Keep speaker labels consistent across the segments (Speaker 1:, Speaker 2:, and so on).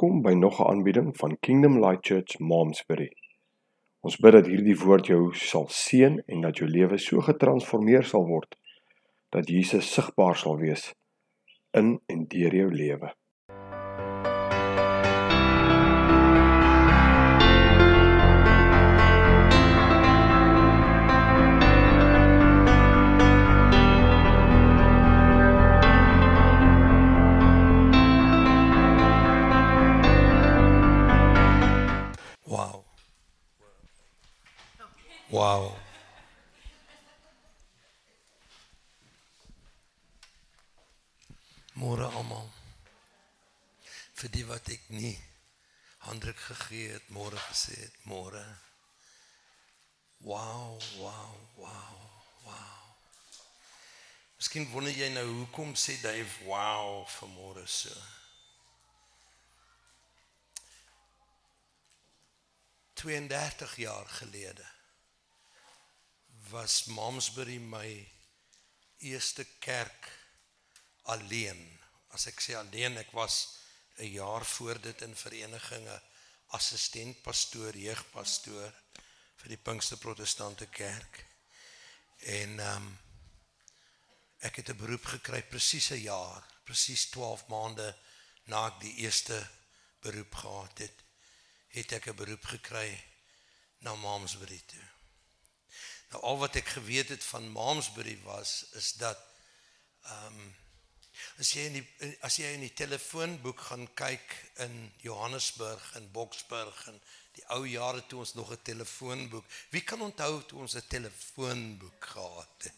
Speaker 1: Welkom by nog 'n aanbieding van Kingdom Light Church Momsbury. Ons bid dat hierdie woord jou sal seën en dat jou lewe so getransformeer sal word dat Jesus sigbaar sal wees in en deur jou lewe.
Speaker 2: Wow. Môre almal. Vir die wat ek nie handdruk gegee het, môre gesê het, môre. Wow, wow, wow, wow. Miskien wonder jy nou hoekom sê Dave wow vir môre so. 32 jaar gelede was Momsbury my eerste kerk alleen. As ek sê alleen, ek was 'n jaar voor dit in verenigings assistent pastoor, jeugpastoor vir die Pinkster Protestante Kerk. En ehm um, ek het 'n beroep gekry presies 'n jaar, presies 12 maande na ek die eerste beroep gehad het het ek 'n beroep gekry na Momsbury toe. Nou al wat ek geweet het van Momsbury was is dat ehm um, as jy in die as jy in die telefoonboek gaan kyk in Johannesburg en Boksburg en die ou jare toe ons nog 'n telefoonboek. Wie kan onthou toe ons 'n telefoonboek gehad het?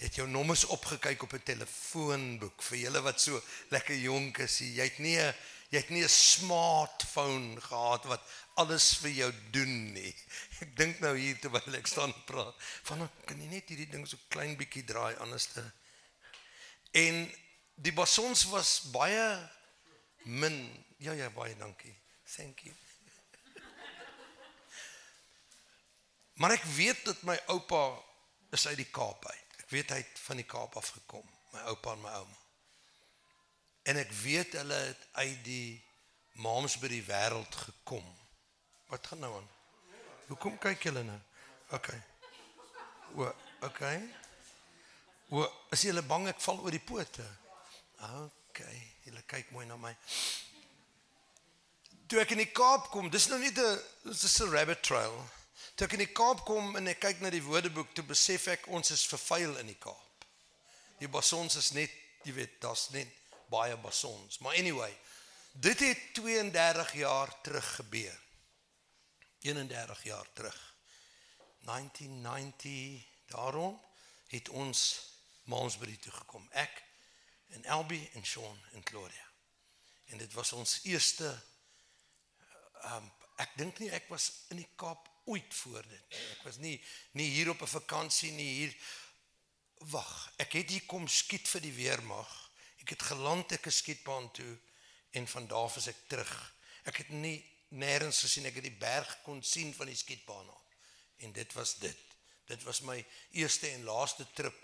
Speaker 2: Jy het jou nommers opgekyk op 'n telefoonboek vir julle wat so lekker jonk is. Jy het nie 'n jy het nie 'n smartphone gehad wat alles vir jou doen nie. Ek dink nou hier terwyl ek staan praat, van kan jy net hierdie ding so klein bietjie draai anders te En die basons was baie min. Ja ja, baie dankie. Thank you. Maar ek weet dat my oupa is uit die Kaap uit. Ek weet hy het van die Kaap af gekom, my oupa en my ouma. En ek weet hulle het uit die maams by die wêreld gekom. Wat gaan nou aan? Hoekom kyk julle nou? OK. O, OK. O, is julle bang ek val oor die pote? OK, julle kyk mooi na my. Toe ek in die Kaap kom, dis nou nie 'n dis 'n rabbit trail. Toe ek in die Kaap kom en ek kyk na die woordeboek, toe besef ek ons is vervuil in die Kaap. Die basons is net, jy weet, daar's net baie basons. Maar anyway, dit het 32 jaar terug gebeur. 31 jaar terug. 1990 daarom het ons Mansbury toe gekom. Ek en Elbie en Sean en Claudia. En dit was ons eerste um, ek dink nie ek was in die Kaap ooit voor dit. Ek was nie nie hier op 'n vakansie nie hier. Wag, ek het hier kom skiet vir die weermag. Ek het geland ek geskietbaan toe en van daar af is ek terug. Ek het nie nêrens gesien ek het die berg kon sien van die skietbaan af. En dit was dit. Dit was my eerste en laaste trip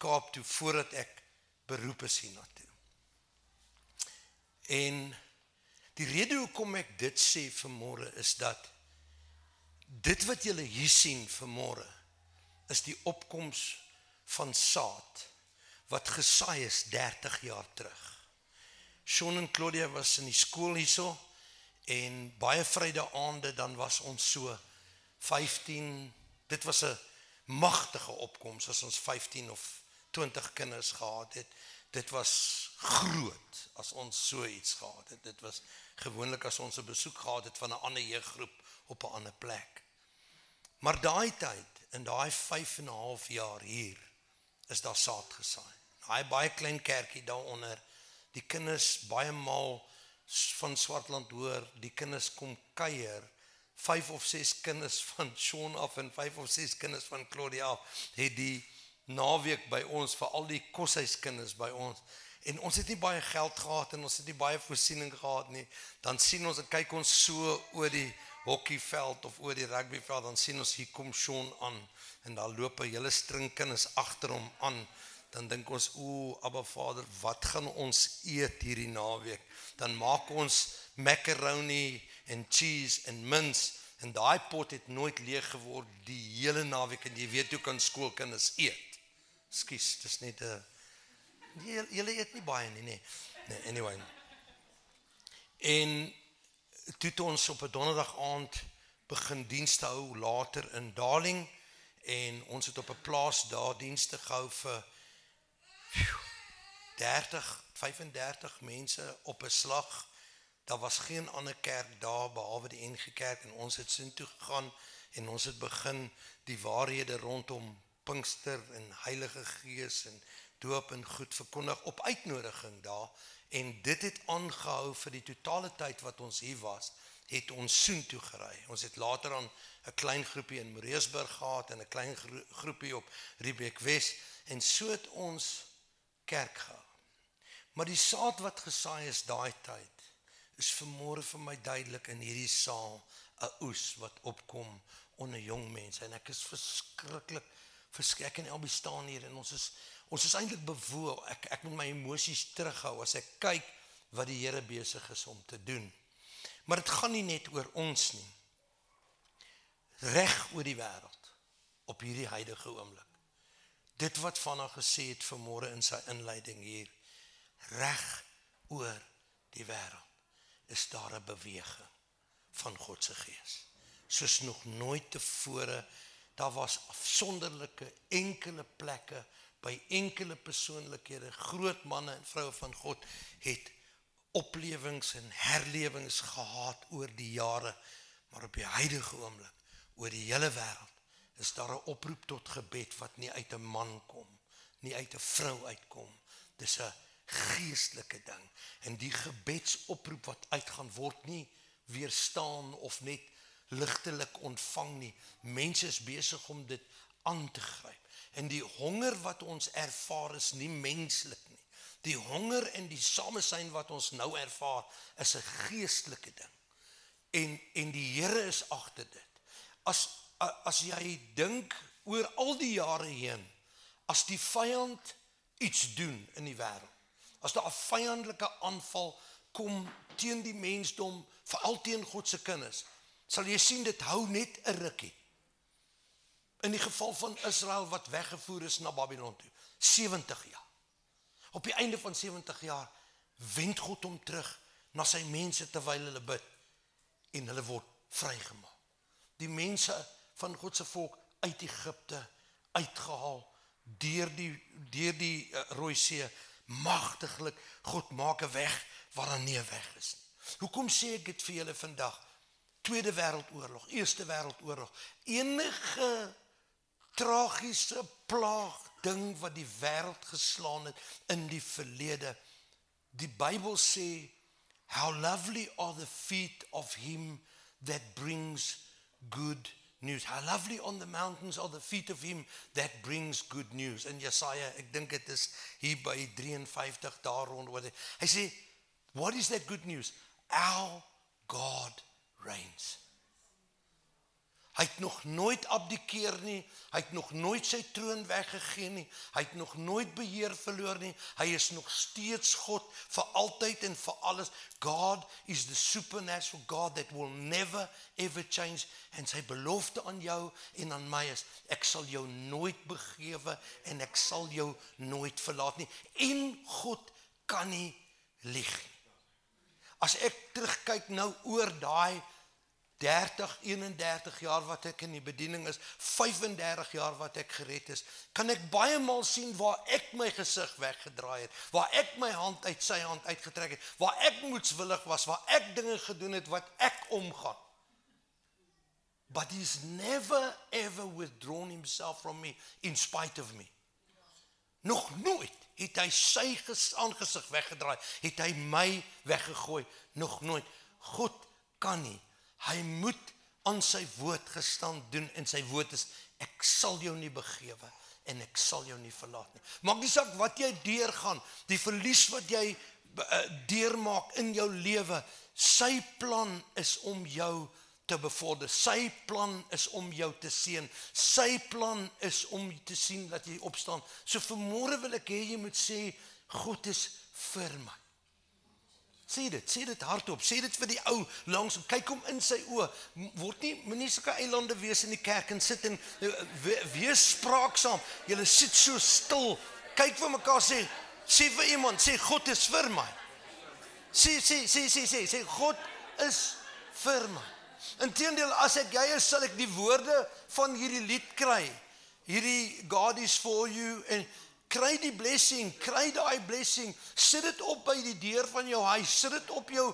Speaker 2: Kaap toe voordat ek beroep is hiernatoe. En die rede hoekom ek dit sê vanmôre is dat dit wat julle hier sien vanmôre is die opkoms van saad wat gesaai is 30 jaar terug. Shaun en Claudia was in die skool hierso en baie Vrydae-aande dan was ons so 15 dit was 'n magtige opkoms as ons 15 of 20 kinders gehad het. Dit was groot as ons so iets gehad het. Dit was gewoonlik as ons 'n besoek gehad het van 'n ander jeuggroep op 'n ander plek. Maar daai tyd, in daai 5 en 'n half jaar hier, is daar saad gesaai. Daai baie klein kerkie daaronder, die kinders baie maal van Swartland hoor, die kinders kom kuier. 5 of 6 kinders van Shaun af en 5 of 6 kinders van Claudia af het die naweek by ons vir al die koshuiskinders by ons. En ons het nie baie geld gehad en ons het nie baie voorsiening gehad nie. Dan sien ons en kyk ons so oor die hokkieveld of oor die rugbyveld dan sien ons hier kom Shaun aan en daar loop 'n hele string kinders agter hom aan dan dink ons o, Abba Vader, wat gaan ons eet hierdie naweek? Dan maak ons macaroni en cheese en mince en daai pot het nooit leeg geword die hele naweek en jy weet hoe kan skoolkinders eet. Skus, dis net 'n jy jy eet nie baie nie, nee. Nee, anyway. En toe het ons op 'n donderdag aand begin dienste hou later in Darling en ons het op 'n plaas daar dienste gehou vir 30 35 mense op 'n slag. Daar was geen ander kerk daar behalwe die NG Kerk en ons het sin toe gegaan en ons het begin die waarhede rondom Pinkster en Heilige Gees en doop en goed verkondig op uitnodiging daar en dit het aangehou vir die totale tyd wat ons hier was het ons soen toe gery. Ons het later aan 'n klein groepie in Moreesburg gehad en 'n klein groepie op Riebeek Wes en so het ons kerk gehou. Maar die saad wat gesaai is daai tyd is vermoere vir my duidelik in hierdie saal 'n oes wat opkom onder jong mense en ek is verskriklik verskrik en albei staan hier en ons is ons is eintlik bewoel. Ek ek moet my emosies terughou as ek kyk wat die Here besig is om te doen. Maar dit gaan nie net oor ons nie. Reg oor die wêreld op hierdie huidige oomblik. Dit wat vanaand gesê het vanmôre in sy inleiding hier reg oor die wêreld is daar 'n beweging van God se gees. Soos nog nooit tevore daar was afsonderlike enkele plekke by enkele persoonlikhede groot manne en vroue van God het oplewings en herlewings gehad oor die jare, maar op die huidige oomblik oor die hele wêreld is daar 'n oproep tot gebed wat nie uit 'n man kom, nie uit 'n vrou uitkom. Dis 'n geestelike ding en die gebedsoproep wat uitgaan word nie weerstaan of net ligtelik ontvang nie. Mense is besig om dit aan te gryp. En die honger wat ons ervaar is nie menslik nie. Die honger en die samesyn wat ons nou ervaar is 'n geestelike ding. En en die Here is agter dit. As as jy dink oor al die jare heen, as die vyand iets doen in die wêreld. As daar 'n vyandelike aanval kom teen die mensdom, veral teen God se kinders, sal jy sien dit hou net 'n rukkie. In die geval van Israel wat weggevoer is na Babylon toe, 70 jaar. Op die einde van 70 jaar wend God hom terug na sy mense terwyl hulle bid en hulle word vrygemaak. Die mense van God se volk uit Egipte uitgehaal deur die deur die uh, Rooi See magtiglik God maak 'n weg waar daar nie 'n weg is nie. Hoekom sê ek dit vir julle vandag? Tweede Wêreldoorlog, Eerste Wêreldoorlog, enige tragiese plaag ding wat die wêreld geslaan het in die verlede. Die Bybel sê how lovely are the feet of him that brings good news. How lovely on the mountains are the feet of him that brings good news. In Jesaja, ek dink dit is hier by 53 daar rond wat hy sê what is that good news? Our God reigns. Hy het nog nooit abdikeer nie. Hy het nog nooit sy troon weggegee nie. Hy het nog nooit beheer verloor nie. Hy is nog steeds God vir altyd en vir alles. God is the supernatural God that will never ever change en sy belofte aan jou en aan my is ek sal jou nooit begewe en ek sal jou nooit verlaat nie. En God kan nie lieg nie. As ek terugkyk nou oor daai 30 31 jaar wat ek in die bediening is 35 jaar wat ek gered is kan ek baie maal sien waar ek my gesig weggedraai het waar ek my hand uit sy hand uitgetrek het waar ek moedswillig was waar ek dinge gedoen het wat ek omgaan. But he's never ever withdrawn himself from me in spite of me. Nog nooit het hy sy aangesig weggedraai het hy my weggegooi. Nog nooit. God kan nie Hy moet aan sy woord gestand doen en sy woord is ek sal jou nie begewe en ek sal jou nie verlaat nie. Maak nie saak wat jy deurgaan, die verlies wat jy uh, deurmaak in jou lewe, sy plan is om jou te bevorder. Sy plan is om jou te seën. Sy plan is om te sien dat jy opstaan. So vanmôre wil ek hê jy moet sê God is vir my. Sê dit, sê dit hardop. Sê dit vir die ou langs kyk hom in sy oë. Word nie moenie sulke eilande wees in die kerk en sit en eh, wees spraaksaam. Julle sit so stil. Kyk vir mekaar sê sê vir iemand sê God is vir my. Sê sê sê sê sê sê God is vir my. Inteendeel as ek jy is, sal ek die woorde van hierdie lied kry. Hierdie God is for you en kry die blessing, kry daai blessing. Sit dit op by die deur van jou huis, sit dit op jou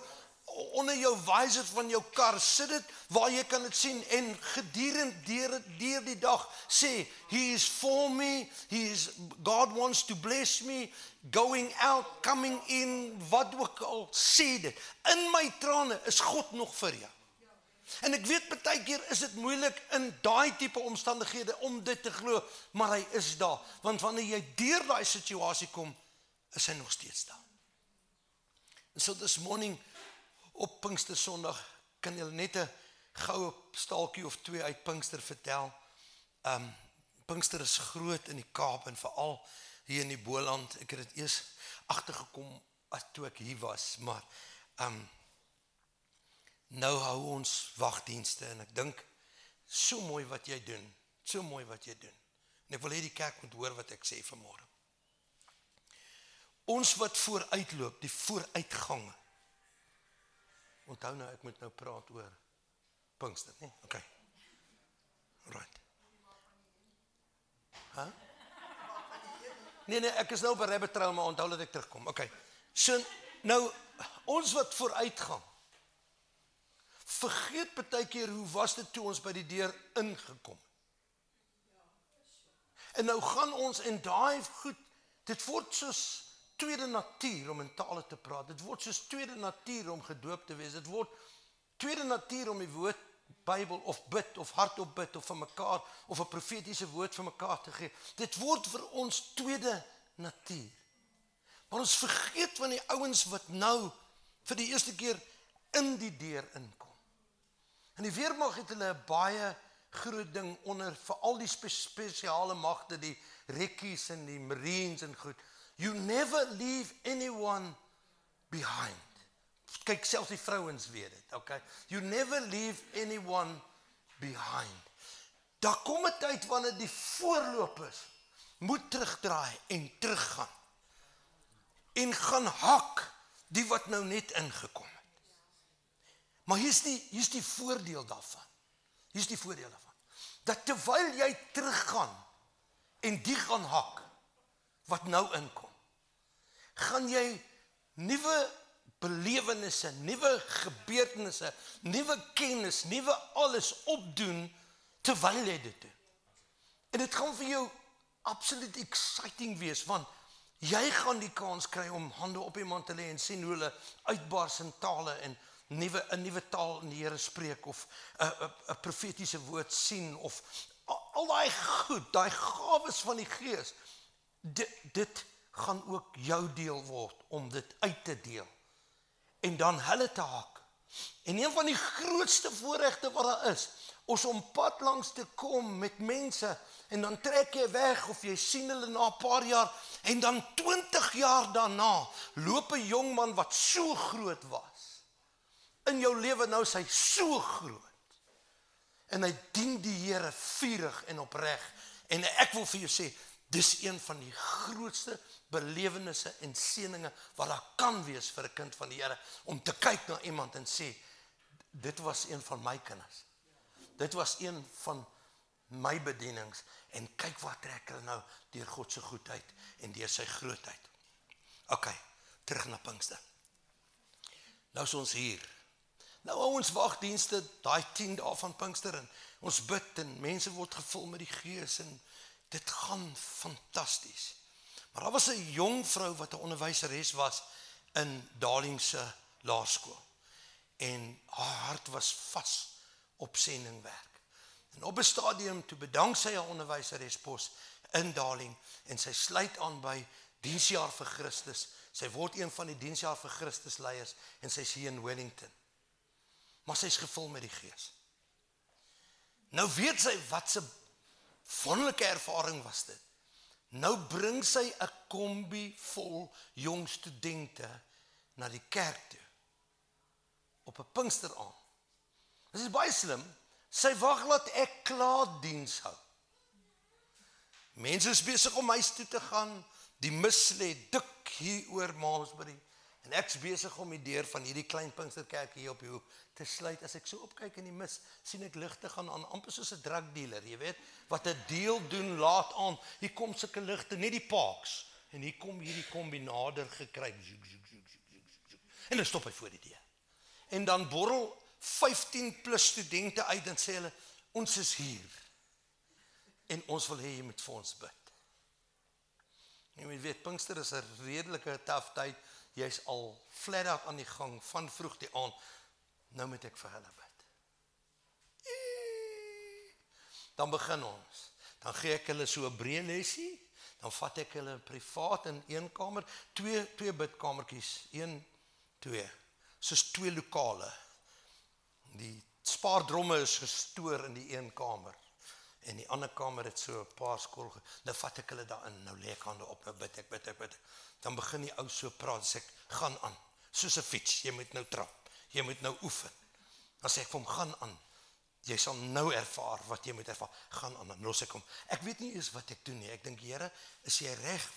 Speaker 2: onder jou visor van jou kar, sit dit waar jy kan dit sien en gedurende deur deur die dag sê he is for me, he is God wants to bless me going out, coming in, wat ook al sê dit. In my trane is God nog vir jou. En ek weet baie keer is dit moeilik in daai tipe omstandighede om dit te glo, maar hy is daar. Want wanneer jy deur daai situasie kom, is hy nog steeds daar. En so this morning op Pinkster Sondag kan jy net 'n goue staaltjie of twee uit Pinkster vertel. Um Pinkster is groot in die Kaap en veral hier in die Boland. Ek het dit eers agtergekom as toe ek hier was, maar um nou hou ons wagdienste en ek dink so mooi wat jy doen, so mooi wat jy doen. En ek wil hê die kerk moet hoor wat ek sê vanmôre. Ons wat vooruitloop, die vooruitgang. Onthou nou ek moet nou praat oor Pinkster, né? Nee? OK. Right. Hæ? Huh? Nee nee, ek is nou op 'n rabbit trail maar onthou dat ek terugkom. OK. So nou ons wat vooruitgang vergeet baie keer hoe was dit toe ons by die deur ingekom. En nou gaan ons en daai goed, dit word soos tweede natuur om in tale te praat. Dit word soos tweede natuur om gedoop te wees. Dit word tweede natuur om die woord Bybel of bid of hardop bid of vir mekaar of 'n profetiese woord vir mekaar te gee. Dit word vir ons tweede natuur. Maar ons vergeet van die ouens wat nou vir die eerste keer in die deur inkom. En die weermag het hulle 'n baie groot ding onder vir al die spe spesiale magte, die rekkies en die marines en goed. You never leave anyone behind. Kyk selfs die vrouens weet dit, okay? You never leave anyone behind. Daar kom 'n tyd wanneer die voorlopers moet terugdraai en teruggaan. En gaan hak die wat nou net ingekom het. Maar hier's die hier's die voordeel daarvan. Hier's die voordeel daarvan. Dat terwyl jy teruggaan en die gaan hak wat nou inkom, gaan jy nuwe belewennisse, nuwe gebeurtenisse, nuwe kennis, nuwe alles opdoen terwyl jy dit doen. En dit gaan vir jou absoluut exciting wees want jy gaan die kans kry om hande op iemand te lê en sien hoe hulle uitbars in tale en nuwe 'n nuwe taal in die Here spreek of 'n 'n profetiese woord sien of al daai goed, daai gawes van die Gees. Dit dit gaan ook jou deel word om dit uit te deel en dan hulle te haak. En een van die grootste voorregte wat daar is, ons om pad langs te kom met mense en dan trek jy weg of jy sien hulle na 'n paar jaar en dan 20 jaar daarna loop 'n jong man wat so groot was in jou lewe nou sy so groot. En hy dien die Here vurig en opreg. En ek wil vir jou sê, dis een van die grootste belewennisse en seëninge wat daar kan wees vir 'n kind van die Here om te kyk na iemand en sê dit was een van my kinders. Dit was een van my bedienings en kyk wat trek hulle nou deur God se goedheid en deur sy grootheid. OK, terug na Pinkster. Nou is ons hier Nou ons wagdienste, daai 10 dae van Pinkster en ons bid en mense word gevul met die Gees en dit gaan fantasties. Maar daar was 'n jong vrou wat 'n onderwyseres was in Darling se laerskool. En haar hart was vas op sendingwerk. En op 'n stadium toe bedank sy haar onderwyserespos in Darling en sy sluit aan by diensjaar vir Christus. Sy word een van die diensjaar vir Christus leiers en sy's hier in Wellington maar sy's gevul met die Gees. Nou weet sy wat se wonderlike ervaring was dit. Nou bring sy 'n kombi vol jong studente na die kerk toe op 'n Pinksteraand. Dit is baie slim. Sy wag laat ek klaar diens hou. Mense is besig om huis toe te gaan. Die mis lê dik hier oor Maasbury en ek's besig om die deur van hierdie klein Pinksterkerk hier op die hoek te sluit. As ek so opkyk in die mis, sien ek ligte gaan aan, amper soos 'n drug dealer, jy weet, wat 'n deal doen laat aan. Hier kom sulke ligte, net die parks en hier kom hierdie kombinader gekry. En dan stop hy voor die deur. En dan borrel 15 plus studente uit en sê hulle ons is hier. En ons wil hê jy moet vir ons bid. Jy moet weet Pinkster is 'n redelike taaf tyd. Jy's al flat out aan die gang van vroeg die aand. Nou moet ek vir hulle bid. Dan begin ons. Dan gee ek hulle so 'n breë lesie. Dan vat ek hulle privaat in een kamer, twee twee bidkamertjies, 1 2. Soos twee lokale. Die spaardromme is gestoor in die een kamer en die ander kamer het so 'n paar skool. Nou vat ek hulle daarin. Nou lê ek hande op, nou bid ek, bid ek, bid. Dan begin die ou so praat, sê ek, "Gaan aan." Soos 'n fiets, jy moet nou trap. Jy moet nou oefen. Dan sê ek vir hom, "Gaan aan." Jy sal nou ervaar wat jy moet ervaar. Gaan aan, dan los ek hom. Ek weet nie eens wat ek doen nie. Ek dink, Here, is jy reg?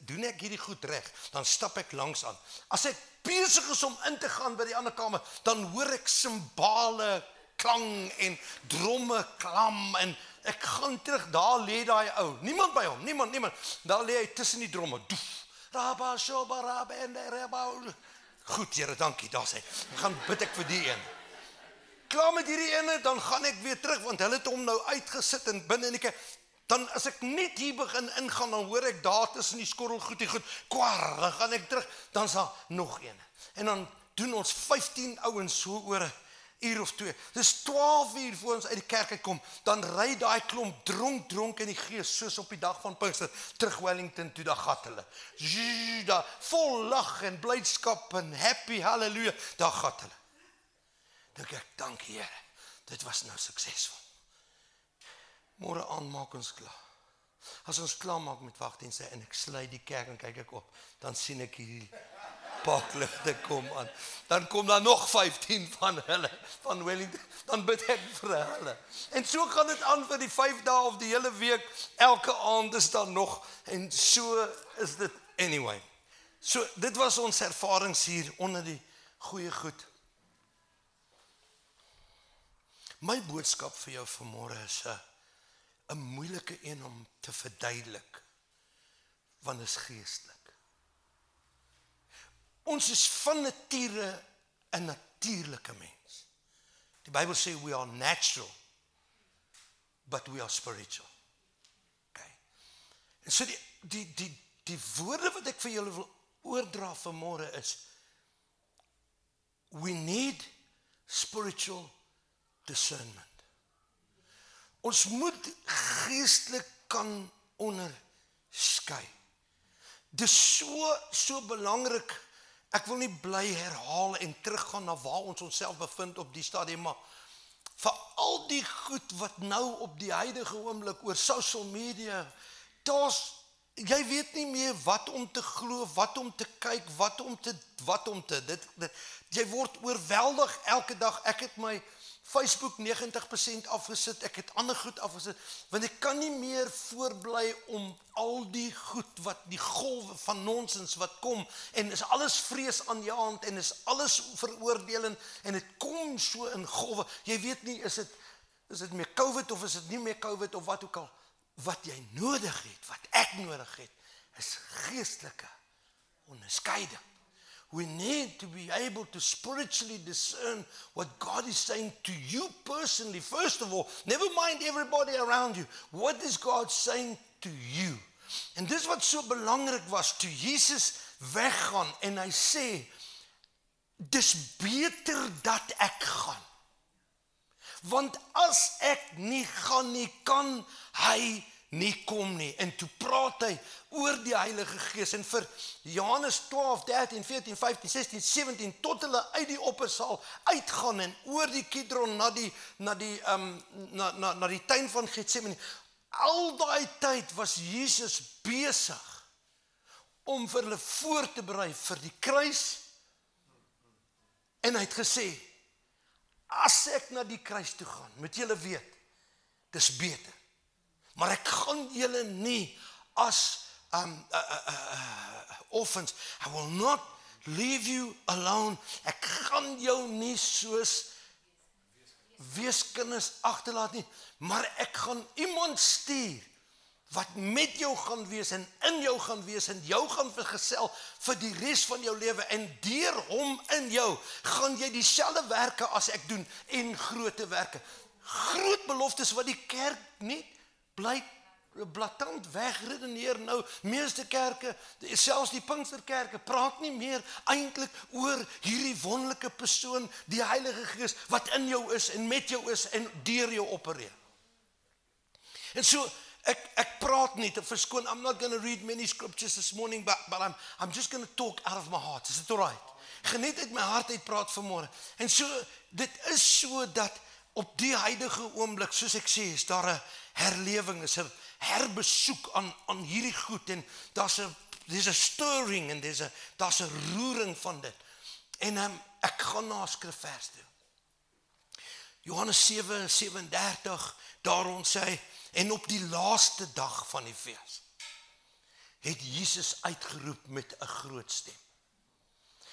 Speaker 2: Doen ek hierdie goed reg? Dan stap ek langs aan. As ek besig is om in te gaan by die ander kamer, dan hoor ek simbale klang en dromme klam en ek gaan terug daar lê daai ou. Niemand by hom niemand niemand. Daar lê hy tussen die dromme. Doef. Raba shoba raba en raba goed Here dankie daar sê gaan bid ek vir die een. Klaar met hierdie ene dan gaan ek weer terug want hulle het hom nou uitgesit en binne in die kerk. Dan as ek net hier begin ingaan dan hoor ek daar tussen die skorrel goed die goed kwar dan gaan ek terug. Dan's daar nog een. En dan doen ons 15 ouens so oor 'n uur of twee. Dis 12 uur voor ons uit die kerk uitkom, dan ry daai klomp dronk dronk in die gees soos op die dag van Pinkster terug Wellington toe daar gat hulle. Da vol lag en blydskap en happy haleluja, daar gat hulle. Dink ek, dankie Here. Dit was nou suksesvol. Môre aan maak ons klaar. As ons klaar maak met wagdienste en ek sluit die kerk en kyk ek op, dan sien ek hier pakligte kom aan. Dan kom daar nog 15 van hulle van Wellington. Dan bid ek vir hulle. En so gaan dit aan vir die 5 dae of die hele week. Elke aand is daar nog en so is dit anyway. So dit was ons ervarings hier onder die goeie goed. My boodskap vir jou vanmôre is 'n 'n moeilike een om te verduidelik want dit is geestelik. Ons is van nature 'n natuurlike mens. Die Bybel sê we are natural but we are spiritual. Okay. En so die die die die woorde wat ek vir julle wil oordra vanmôre is we need spiritual discernment. Ons moet geestelik kan onderskei. Dis so so belangrik Ek wil nie bly herhaal en teruggaan na waar ons onsself bevind op die stadium maar vir al die goed wat nou op die huidige oomblik oor social media daar's jy weet nie meer wat om te glo, wat om te kyk, wat om te wat om te dit, dit jy word oorweldig elke dag. Ek het my Facebook 90% afgesit. Ek het ander goed afgesit want ek kan nie meer voorbly om al die goed wat die golwe van nonsens wat kom en is alles vrees aan jou hand en is alles veroordeling en dit kom so in golwe. Jy weet nie is dit is dit meer COVID of is dit nie meer COVID of wat ook al wat jy nodig het, wat ek nodig het is geestelike onderskeiding. We need to be able to spiritually discern what God is saying to you personally. First of all, never mind everybody around you. What is God saying to you? En dis wat so belangrik was toe Jesus weggaan en hy sê dis beter dat ek gaan. Want as ek nie gaan nie, kan hy nie kom nie. En toe praat hy oor die Heilige Gees en vir Johannes 12, 13, 14, 15, 16, 17 tot hulle uit die oppersaal uitgaan en oor die Kidron na die na die ehm um, na na na die tuin van Getsemane. Al daai tyd was Jesus besig om vir hulle voor te berei vir die kruis. En hy het gesê as ek na die kruis toe gaan, moet julle weet, dis beter maar ek gaan julle nie as um uh, uh, uh, orphans i will not leave you alone. Ek gaan jou nie soos weeskinders agterlaat nie maar ek gaan iemand stuur wat met jou gaan wees en in jou gaan wees en jou gaan vergesel vir die res van jou lewe. En deur hom in jou gaan jy dieselfde werke as ek doen en groote werke. Groot beloftes wat die kerk nie bly blaatant wegredeneer nou meeste kerke selfs die Pinksterkerke praat nie meer eintlik oor hierdie wonderlike persoon die Heilige Gees wat in jou is en met jou is en deur jou opereer. En so ek ek praat nie te verskoon I'm not going to read many scriptures this morning but but I'm I'm just going to talk out of my heart. Is it all right? Geniet uit my hart uit praat vanmôre. En so dit is so dat op die huidige oomblik soos ek sê is daar 'n herlewing is 'n herbesoek aan aan hierdie goed en daar's 'n there's a stirring and there's a daar's 'n roering van dit. En um, ek gaan na skrifvers toe. Johannes 7:37 daar ons sê en op die laaste dag van die fees het Jesus uitgeroep met 'n groot stem.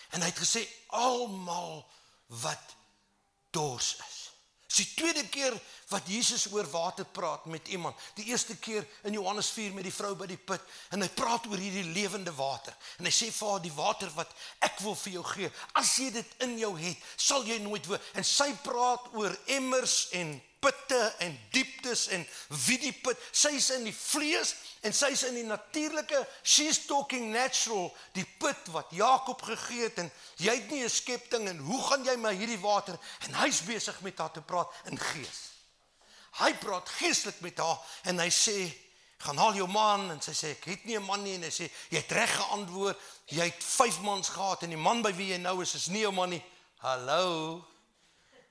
Speaker 2: En hy het gesê almal wat dors is Dis die tweede keer wat Jesus oor water praat met iemand. Die eerste keer in Johannes 4 met die vrou by die put en hy praat oor hierdie lewende water. En hy sê vir haar die water wat ek wil vir jou gee, as jy dit in jou het, sal jy nooit weer. En sy praat oor emmers en putte en dieptes en wie die put. Sy's in die vlees en sy's in die natuurlike. She's talking natural, die put wat Jakob gegee het en jy het nie 'n skepting en hoe gaan jy my hierdie water en hy's besig met haar te praat in gees. Hy praat geestelik met haar en hy sê gaan haal jou man en sy sê ek het nie 'n man nie en hy sê jy het reg geantwoord jy het 5 mans gehad en die man by wie jy nou is is nie jou man nie hallo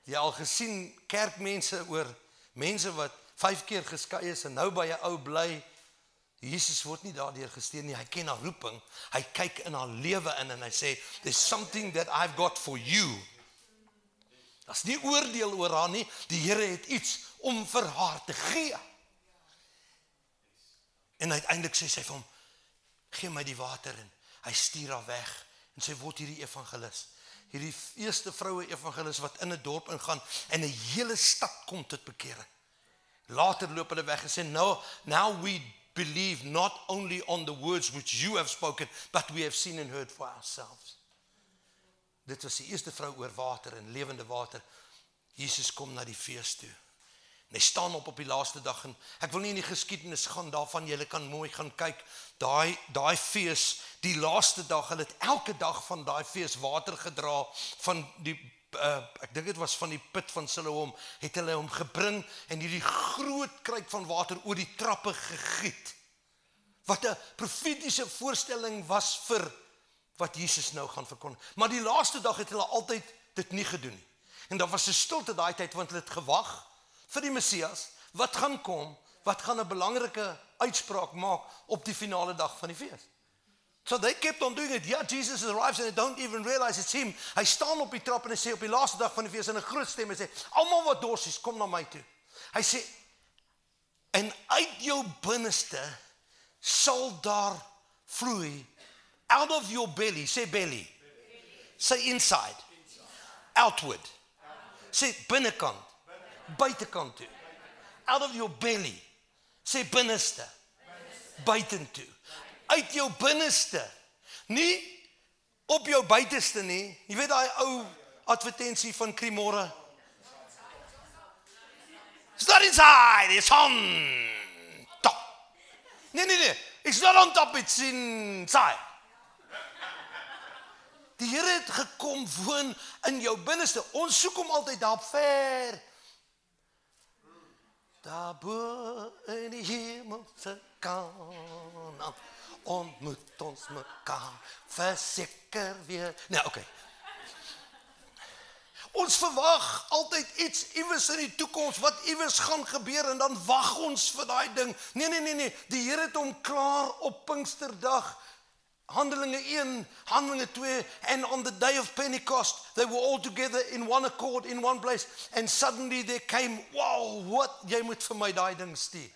Speaker 2: jy al gesien kerkmense oor mense wat 5 keer geskei is en nou by 'n ou bly. Jesus word nie daardeur gesteun nie. Hy ken haar roeping. Hy kyk in haar lewe in en hy sê there's something that I've got for you. Das nie oordeel oor haar nie. Die Here het iets om vir haar te gee. En uiteindelik sê sy vir hom: "Gee my die water en hy stuur haar weg en sy word hierdie evangelis." Hierdie eerste vroue evangelis wat in 'n dorp ingaan en 'n hele stad kom tot bekering. Later loop hulle weg en sê now now we believe not only on the words which you have spoken but we have seen and heard for ourselves. Dit was die eerste vrou oor water en lewende water. Jesus kom na die fees toe. En hy staan op op die laaste dag en ek wil nie in die geskiedenis gaan daarvan julle kan mooi gaan kyk. Daai daai fees, die laaste dag, hulle het elke dag van daai fees water gedra van die uh, ek dink dit was van die put van Siloam, het hulle hom gebring en hierdie groot kruik van water oor die trappe gegiet. Wat 'n profetiese voorstelling was vir wat Jesus nou gaan verkondig. Maar die laaste dag het hulle altyd dit nie gedoen nie. En daar was 'n stilte daai tyd want hulle het gewag vir die Messias wat gaan kom, wat gaan 'n belangrike uitspraak maak op die finale dag van die fees. So they kept on doing it. Yeah, Jesus arrives and they don't even realize it's him. Hy staan op die trap en hy sê op die laaste dag van die fees in 'n groot stem en sê: "Almal wat dors is, kom na my toe." Hy sê: "En uit jou binneste sal daar vloei out of your belly, say belly. Say inside. Outward. Say binnekant buitekant toe. Out of your belly. Sê binneste. Buitentoe. Uit jou binneste. Nie op jou buiteste nie. Jy weet daai ou advertensie van Krimore. It's not inside, it's on top. Nee nee nee, it's not on top, it's inside. Die Here het gekom woon in jou binneste. Ons soek hom altyd daar ver Daarbo in die hemel se Kanaan ontmoet ons mekaar verseker weer. Nee, okay. Ons verwag altyd iets iewers in die toekoms wat iewers gaan gebeur en dan wag ons vir daai ding. Nee nee nee nee, die Here het hom klaar op Pinksterdag Handelinge 1, Handelinge 2 and on the day of Pentecost they were all together in one accord in one place and suddenly there came wow what jy moet vir my daai ding stuur.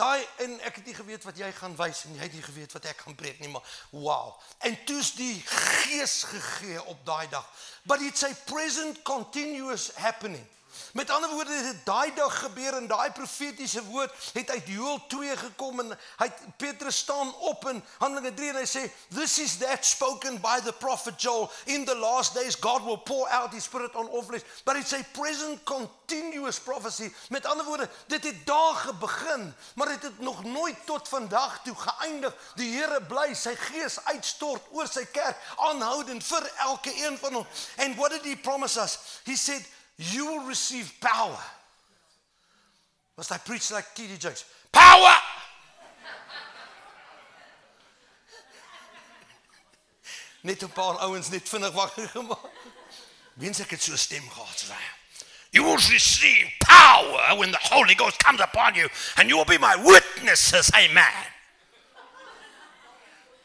Speaker 2: Daai en ek het nie geweet wat jy gaan wys en jy het nie geweet wat ek gaan preek nie maar wow. En toe's die gees gegee op daai dag. But it's a present continuous happening. Met ander woorde het dit daai dag gebeur en daai profetiese woord het uit Joël 2 gekom en hy Petrus staan op in Handelinge 3 en hy sê this is that spoken by the prophet Joel. In the last days God will pour out his spirit on all flesh. But it's a present continuous prophecy. Met ander woorde dit het dae begin maar dit het nog nooit tot vandag toe geëindig. Die Here bly sy gees uitstort oor sy kerk aanhoudend vir elke een van ons and what did he promise us? He said you will receive power. Must I preach like T.D. Jakes? Power! net 'n paar ouens net vinnig wakker gemaak. Wens ek het so 'n stem gehad soos hy. You will receive power when the Holy Ghost comes upon you and you will be my witnesses. Amen.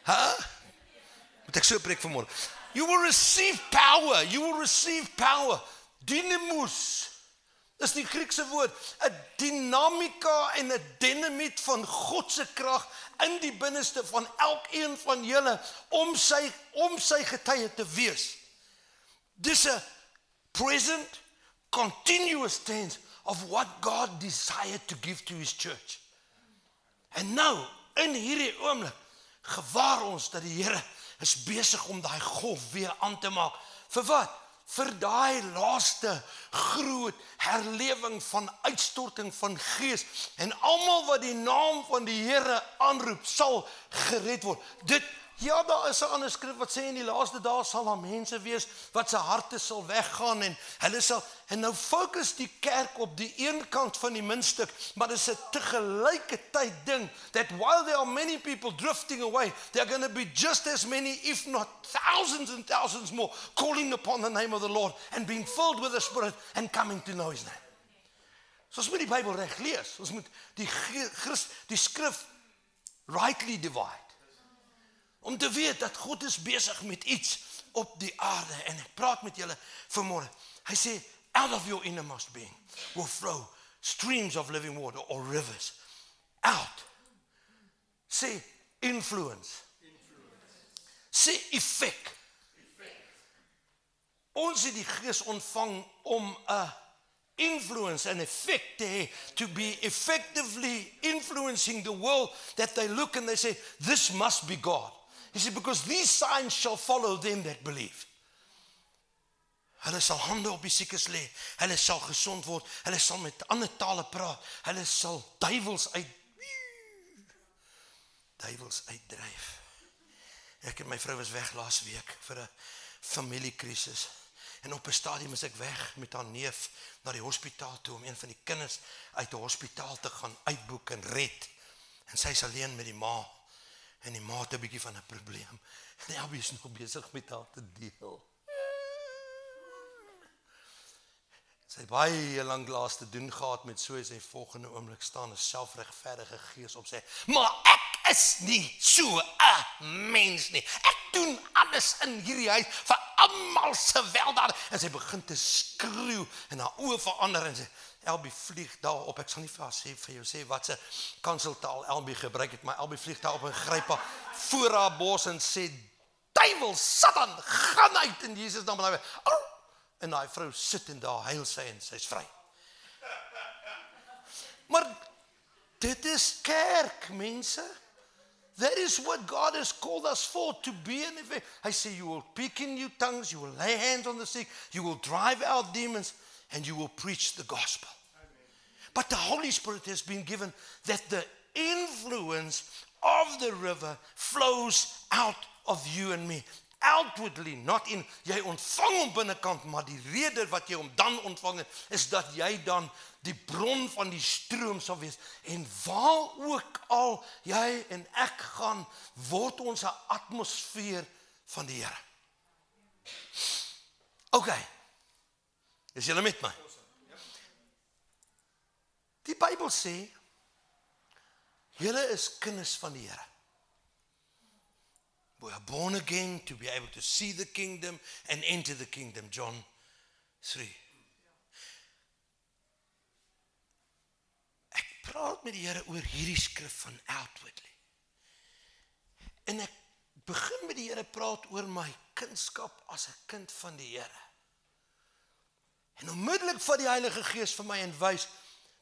Speaker 2: Huh? Moet ek so preek vanmôre? You will receive power. You will receive power. Dynamos is die Griekse woord, 'n dinamika en 'n dinamiet van God se krag in die binneste van elkeen van julle om sy om sy getuie te wees. Dis 'n present continuous tense of what God desired to give to his church. En nou, in hierdie oomblik, gewaar ons dat die Here is besig om daai golf weer aan te maak. Vir wat? Vir daai laaste groot herlewing van uitstorting van gees en almal wat die naam van die Here aanroep sal gered word. Dit Ja, daar is 'n ander skrif wat sê in die laaste dae sal daar mense wees wat se harte sal weggaan en hulle sal en nou fokus die kerk op die een kant van die muntstuk, maar dit is 'n te gelyke tyd ding that while there are many people drifting away, there are going to be just as many if not thousands and thousands more calling upon the name of the Lord and being filled with the spirit and coming to know his name. So ons moet die Bybel reg lees. Ons moet die Christ die skrif rightly divide om te weet dat God is besig met iets op die aarde en ek praat met julle vanmôre. Hy sê out of your innermost being will flow streams of living water or rivers out. Sê influence. Sê effek. Ons het die gees ontvang om 'n influence and effect te to be effectively influencing the world that they look and they say this must be God. He said, because these signs shall follow them that believe. Hulle sal hande op die siekes lê. Hulle sal gesond word. Hulle sal met ander tale praat. Hulle sal duiwels uit duiwels uitdryf. Ek en my vrou was weg laas week vir 'n familiekrisis. En op 'n stadium is ek weg met haar neef na die hospitaal toe om een van die kinders uit die hospitaal te gaan uitboek en red. En sy is alleen met die ma en die ma het 'n bietjie van 'n probleem. En Elbie is nog besig met haar te deel. Sy het baie lank laas te doen gehad met so as hy volgende oomblik staan 'n selfregverdige gees op sê, "Maar ek is nie so 'n mens nie. Ek doen alles in hierdie huis vir almal se weldaad." En sy begin te skreeu en haar oë verander en sê, Elbie vlieg daarop. Ek sal nie vir haar sê vir jou sê wat se kanseltaal Elbie gebruik het, maar Elbie vlieg daarop en gryp haar voor haar bos en sê: "Duiwel, Satan, gaan uit in Jesus naam." En daai vrou sit en daar huil sy en sy's vry. Maar dit is kerk, mense. That is what God has called us for to be in effect. I say you will speak in new tongues, you will lay hands on the sick, you will drive out demons and you will preach the gospel. But the Holy Spirit has been given that the influence of the river flows out of you and me. Outwardly not in jy ontvang hom binnekant maar die rede wat jy hom dan ontvang het is dat jy dan die bron van die stroom sal wees en waar ook al jy en ek gaan word ons 'n atmosfeer van die Here. OK. Is julle met my? Die Bybel sê julle is kinders van die Here. We are born again to be able to see the kingdom and enter the kingdom. John 3. Ek praat met die Here oor hierdie skrif van outwardly. En ek begin met die Here praat oor my kindskap as 'n kind van die Here. En onmiddellik vat die Heilige Gees vir my en wys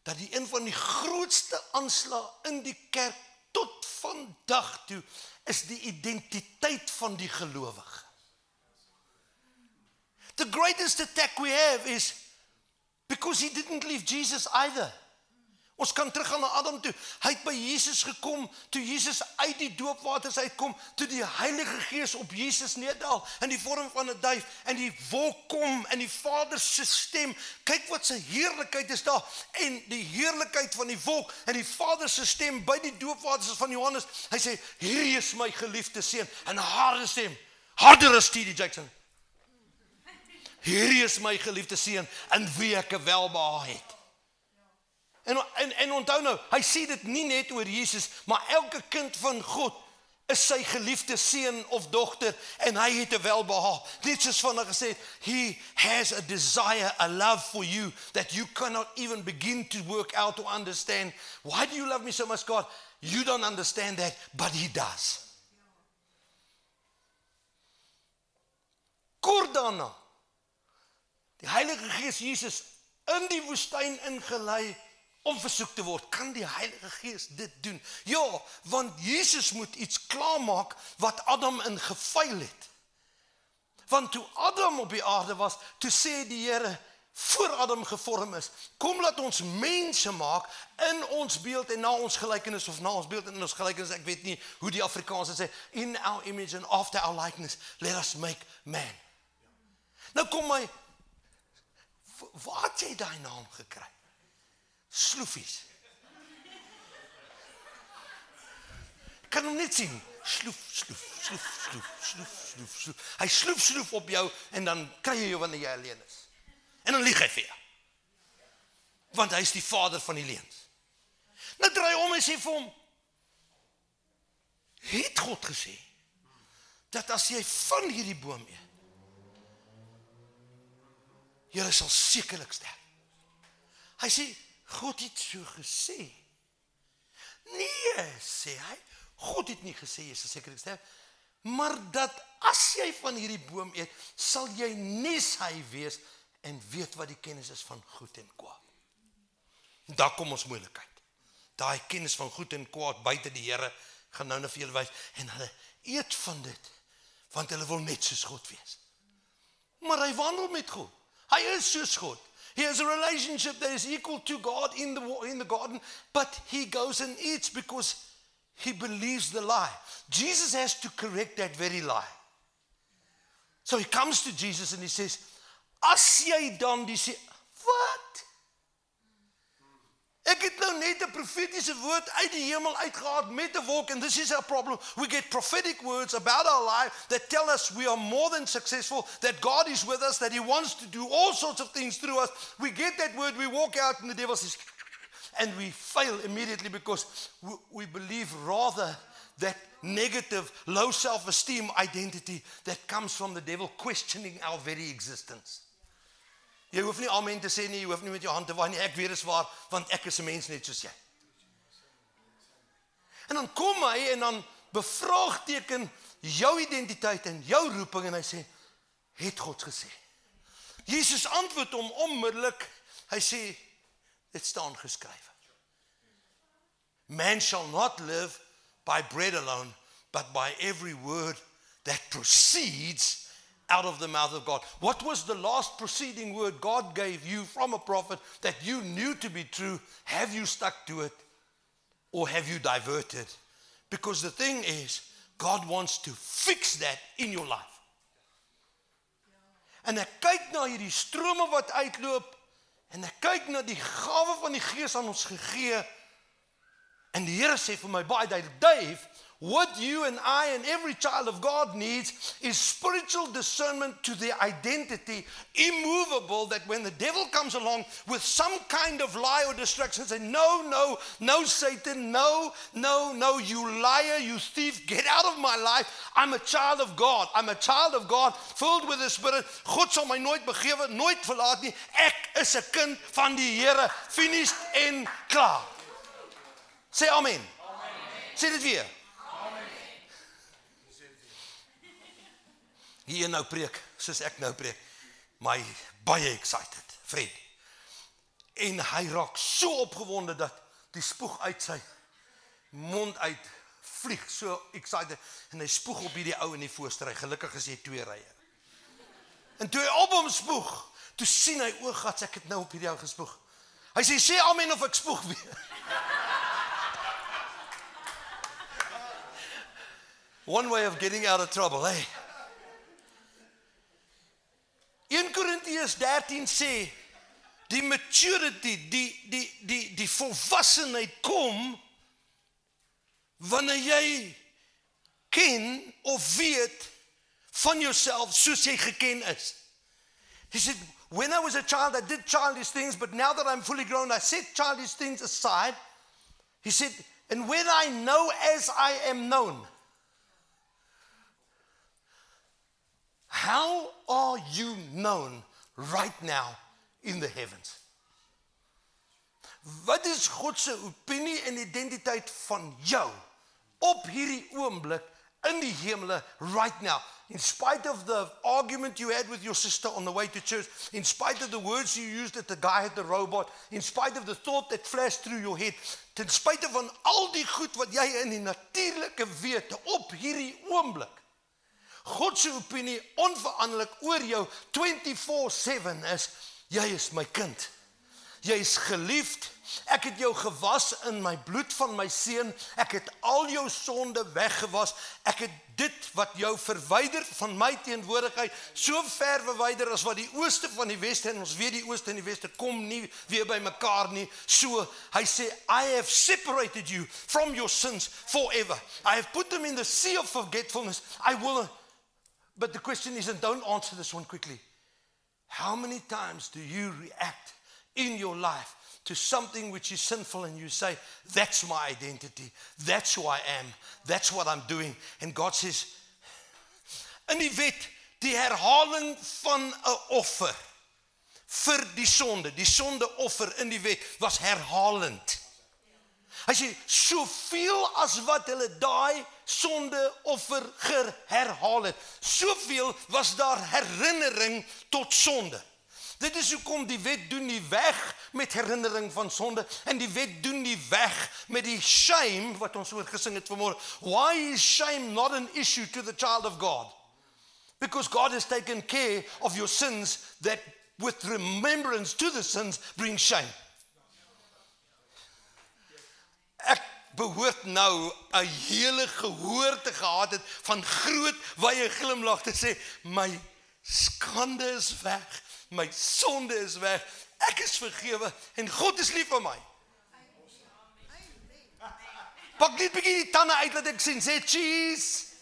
Speaker 2: dat die een van die grootste aanslae in die kerk tot vandag toe is die identiteit van die gelowige. The greatest attack we have is because he didn't leave Jesus either. Ons kan teruggaan na Adam toe. Hy het by Jesus gekom toe Jesus uit die doopwaters uitkom, toe die Heilige Gees op Jesus neerdal in die vorm van 'n duif en die wolk kom in die Vader se stem. Kyk wat sy heerlikheid is daar en die heerlikheid van die wolk en die Vader se stem by die doopwaters van Johannes. Hy sê: "Hierdie is my geliefde seun." En harde stem, harder as T.D. Jackson. Hierdie is my geliefde seun in wie ek welbehaag het. En en en onthou nou, hy sê dit nie net oor Jesus, maar elke kind van God is sy geliefde seun of dogter en hy het 'n welbehaag. Net soos van hy gesê, he has a desire, a love for you that you cannot even begin to work out to understand. Why do you love me so much, God? You don't understand that, but he does. Kort daarna die Heilige Gees Jesus in die woestyn ingelei om versoek te word, kan die Heilige Gees dit doen. Ja, want Jesus moet iets klaarmaak wat Adam in gefaal het. Want toe Adam op die aarde was, toe sê die Here voor Adam gevorm is, kom laat ons mense maak in ons beeld en na ons gelykenis of na ons beeld en in ons gelykenis, ek weet nie hoe die Afrikaans dit sê, in our image and after our likeness, let us make man. Nou kom my waar het jy daai naam gekry? Sloefies. Kan hom net sien. Sloef, sloef, sloef, sloef, sloef, sloef, sloef. Hy sloef sloef op jou en dan kry jy jou wanneer jy alleen is. En dan lieg hy vir jou. Want hy is die vader van die leuns. Nou draai om en sê vir hom: "Het God gesê dat as jy van hierdie boom eet, jy sal sekerlik sterf?" Hy sê God het so gesê. Nee, sê hy. God het nie gesê jy sal sekerlik sterf, maar dat as jy van hierdie boom eet, sal jy nes hy wees en weet wat die kennis is van goed en kwaad. Daar kom ons moeilikheid. Daai kennis van goed en kwaad buite die Here gaan nou net vir julle wys en hulle eet van dit want hulle wil net soos God wees. Maar hy wandel met God. Hy is soos God. He has a relationship that is equal to God in the, in the garden, but he goes and eats because he believes the lie. Jesus has to correct that very lie. So he comes to Jesus and he says, wat? Ek het nou net 'n profetiese woord uit die hemel uitgehaal met 'n wolk and this is our problem. We get prophetic words about our life that tell us we are more than successful, that God is with us, that he wants to do all sorts of things through us. We get that word, we walk out and the devil says and we fail immediately because we, we believe rather that negative low self-esteem identity that comes from the devil questioning our very existence. Jy hoef nie amen te sê nie, jy hoef nie met jou hand te waai nie. Ek weet dit is waar want ek is 'n mens net soos jy. En dan kom hy en dan bevraagteken jou identiteit en jou roeping en hy sê het God gesê. Jesus antwoord hom onmiddellik. Hy sê dit staan geskrywe. Man shall not live by bread alone, but by every word that proceeds out of the mouth of God. What was the last preceding word God gave you from a prophet that you knew to be true? Have you stuck to it or have you diverted? Because the thing is, God wants to fix that in your life. En ek kyk na hierdie strome wat uitloop en ek kyk na die gawe van die Gees aan ons gegee. En die Here sê vir my baie duidelik, Dave, What you and I and every child of God needs is spiritual discernment to their identity, immovable, that when the devil comes along with some kind of lie or distraction, say, No, no, no, Satan, no, no, no, you liar, you thief, get out of my life. I'm a child of God. I'm a child of God, filled with the Spirit. God sal my nooit begewe, nooit verlaat nie. Ek is 'n kind van die Here. Finished en klaar. Sê amen. Amen. Sê dit weer. Hier nou preek soos ek nou preek. My baie excited, Fred. En hy raak so opgewonde dat die spoeg uit sy mond uit vlieg. So excited en hy spoeg op hierdie ou in die voorste ry. Gelukkig is hy twee rye. En toe hy op hom spoeg, toe sien hy o, gats, ek het nou op hierdie ou gespoeg. Hy sê sê amen of ek spoeg weer. One way of getting out of trouble, hey. 1 Korintiërs 13 sê die maturity, die die die die volwassenheid kom wanneer jy ken of weet van jouself soos jy geken is. He said when I was a child I did childish things but now that I'm fully grown I set childish things aside. He said and when I know as I am known How are you known right now in the heavens? Wat is God se opinie en identiteit van jou op hierdie oomblik in die hemele right now? In spite of the argument you had with your sister on the way to church, in spite of the words you used at the guy at the robot, in spite of the thought that flashed through your head, ten spite van al die goed wat jy in die natuurlike wete op hierdie oomblik God se opinie onveranderlik oor jou 24/7 is jy is my kind. Jy is geliefd. Ek het jou gewas in my bloed van my seun. Ek het al jou sonde weggewas. Ek het dit wat jou verwyder van my teenwoordigheid so ver verwyder as wat die ooste van die weste en ons weet die ooste en die weste kom nie weer by mekaar nie. So hy sê I have separated you from your sins forever. I have put them in the sea of forgetfulness. I will But the question is, and don't answer this one quickly. How many times do you react in your life to something which is sinful and you say, That's my identity, that's who I am, that's what I'm doing? And God says, In die wet, die herhaling van 'n offer vir die sonde, die sondeoffer in die wet was herhalend. Hy sê soveel as wat hulle daai sondeoffer herhaal het, soveel was daar herinnering tot sonde. Dit is hoekom die wet doen nie weg met herinnering van sonde en die wet doen nie weg met die shame wat ons oor gesing het vanmôre. Why is shame not an issue to the child of God? Because God has taken care of your sins that with remembrance to the sins bring shame. ek behoort nou 'n hele gehoor te gehad het van groot wye glimlag te sê my skande is weg my sonde is weg ek is vergewe en God is lief vir my. Pak net bietjie die tande uit laat ek sien sê cheese.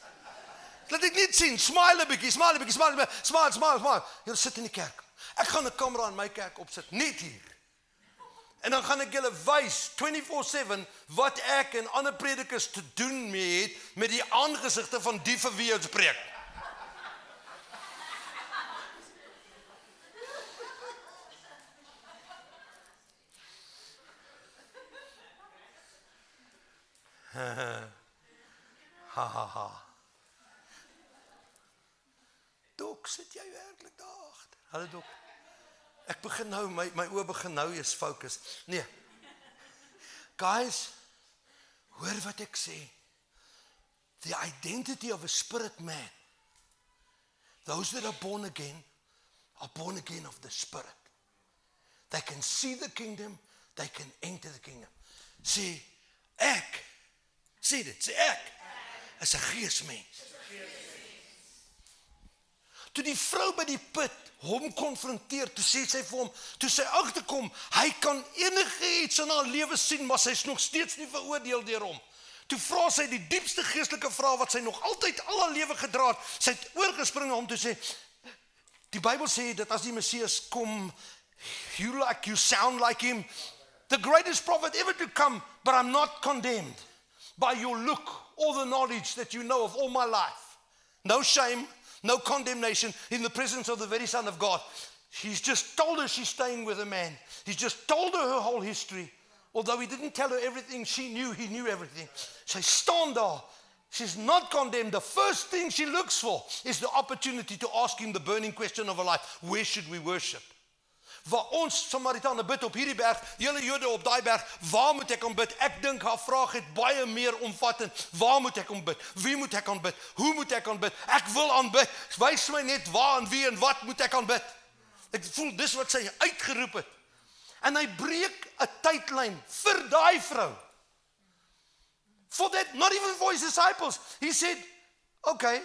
Speaker 2: Laat ek net sien smile 'n bietjie smile 'n bietjie smile smile smile smile jy sit in die kerk. Ek gaan 'n kamera in my kerk opsit net hier En dan gaan ek julle wys 24/7 wat ek en ander predikers te doen mee het met die aangesigte van die vir wie ons preek. ha ha ha. Dok sit jy werklik daar agter? Hallo dok. Ek begin nou my my oë begin nou eens fokus. Nee. Guys, hoor wat ek sê. The identity of a spirit man. Those that are born again are born again of the spirit. They can see the kingdom, they can enter the kingdom. Sê ek sê dit, sê ek is 'n geesmens. Toe die vrou by die put hom konfronteer, toe sê sy vir hom, toe sy agterkom, hy kan enige iets in haar lewe sien, maar sy's nog steeds nie veroordeel deur hom. Toe vra sy die diepste geestelike vraag wat sy nog altyd al haar lewe gedra het. Sy het oorgespring na hom toe sê Die Bybel sê dat as die Messias kom, you like you sound like him, the greatest prophet ever to come, but I'm not condemned by your look, all the knowledge that you know of all my life. No shame, no condemnation in the presence of the very Son of God. He's just told her she's staying with a man. He's just told her her whole history. Although he didn't tell her everything she knew, he knew everything. Sy staan daar. She's not condemned. The first thing she looks for is the opportunity to ask him the burning question of her life. Where should we worship? Waar ons Samaritane bid op hierdie berg, hele Jode op daai berg, waar moet ek aanbid? Ek dink haar vraag het baie meer omvattend. Waar moet ek aanbid? Wie moet ek aanbid? Hoe moet ek aanbid? Ek wil aanbid. Wys my net waar en wie en wat moet ek aanbid? Ek voel dis wat sy uitgeroep het. En hy breek 'n tydlyn vir daai vrou. For that not even for his disciples. He said, "Okay,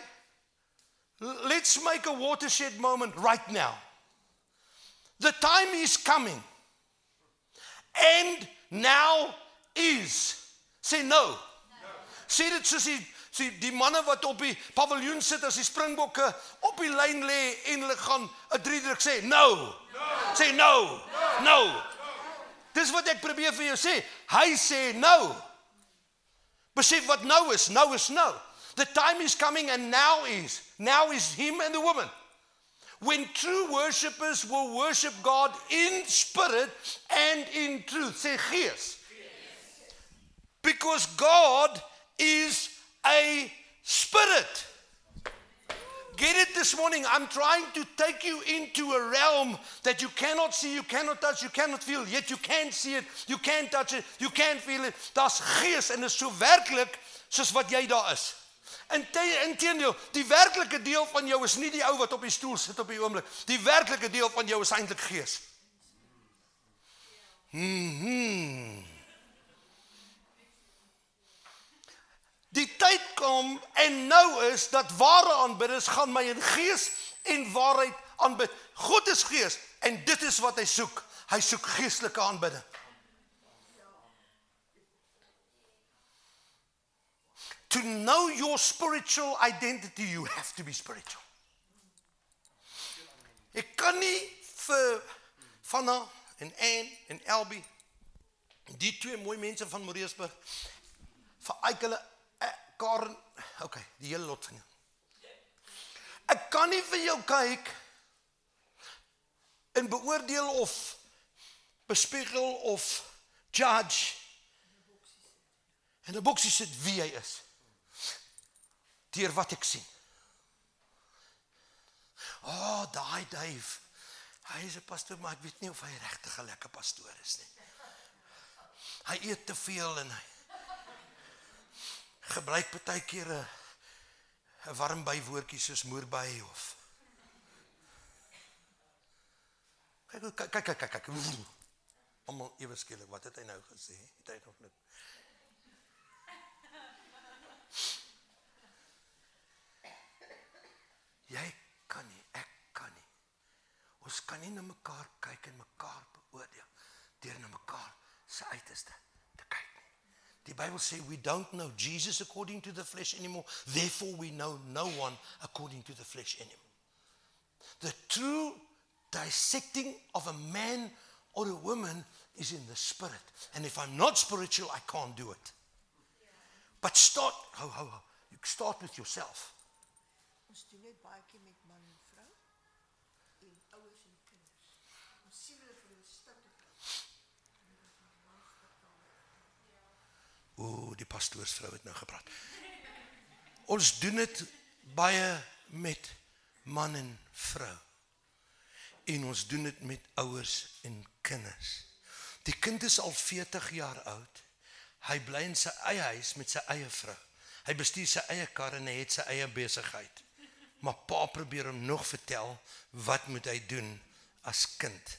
Speaker 2: let's make a watershed moment right now." The time is coming. And now is. Sê nou. No. Sê dit soos die sê die manne wat op die paviljoen sit as die springbokke op die lyn lê en hulle gaan 'n drie druk sê nou. No. Sê nou. No. Nou. Dis wat ek probeer vir jou sê. Hy sê nou. Besef wat nou is. Nou is nou. The time is coming and now is. Now is him and the woman. When true worshippers will worship God in spirit and in truth. Say gees. Because God is a spirit. Get it this morning. I'm trying to take you into a realm that you cannot see, you cannot touch, you cannot feel, yet you can see it, you can touch it, you can feel it. Daar's gees en dit is so werklik soos wat jy daar is. Inteendeel, die werklike deel van jou is nie die ou wat op die stoel sit op die oomblik. Die werklike deel van jou is eintlik gees. Mhm. Die tyd kom en nou is dat ware aanbidders gaan my in gees en waarheid aanbid. God is gees en dit is wat hy soek. Hy soek geestelike aanbidding. To know your spiritual identity, you have to be spiritual. Ek kan nie vir Vanna en Ann en Elbie die twee mooi mense van Moreesburg vir uit hulle eh, Karen, okay, die hele lot van jou. Ek kan nie vir jou kyk en beoordeel of bespiegel of judge en 'n boksie sit wie hy is deur wat ek sien. O, oh, daai duif. Hy is 'n pastoor, maar ek weet nie of hy regtig 'n lekker pastoor is nie. Hy eet te veel en hy gebruik baie keer 'n 'n warm bywoordjie soos moerby of kyk kyk kyk kyk almal ewe skielik wat het hy nou gesê het hy nog net Jy kan nie, ek kan nie. Ons kan nie na mekaar kyk en mekaar beoordeel deur na mekaar se uiterste te kyk nie. Die Bybel sê we don't know Jesus according to the flesh anymore, therefore we know no one according to the flesh anymore. The true dissecting of a man or a woman is in the spirit. And if I'm not spiritual, I can't do it. But start, ho, ho, ho. You start with yourself.
Speaker 3: Ons doen net baie keer met man en vrou en ouers en kinders. Ons sien hulle vir hulle stoute kant.
Speaker 2: Ooh, die pastoorsvrou het nou gepraat. Ons doen dit baie met man en vrou. En ons doen dit met ouers en kinders. Die kind is al 40 jaar oud. Hy bly in sy eie huis met sy eie vrou. Hy bestuur sy eie kar en hy het sy eie besigheid. Maar pa probeer hom nog vertel wat moet hy doen as kind.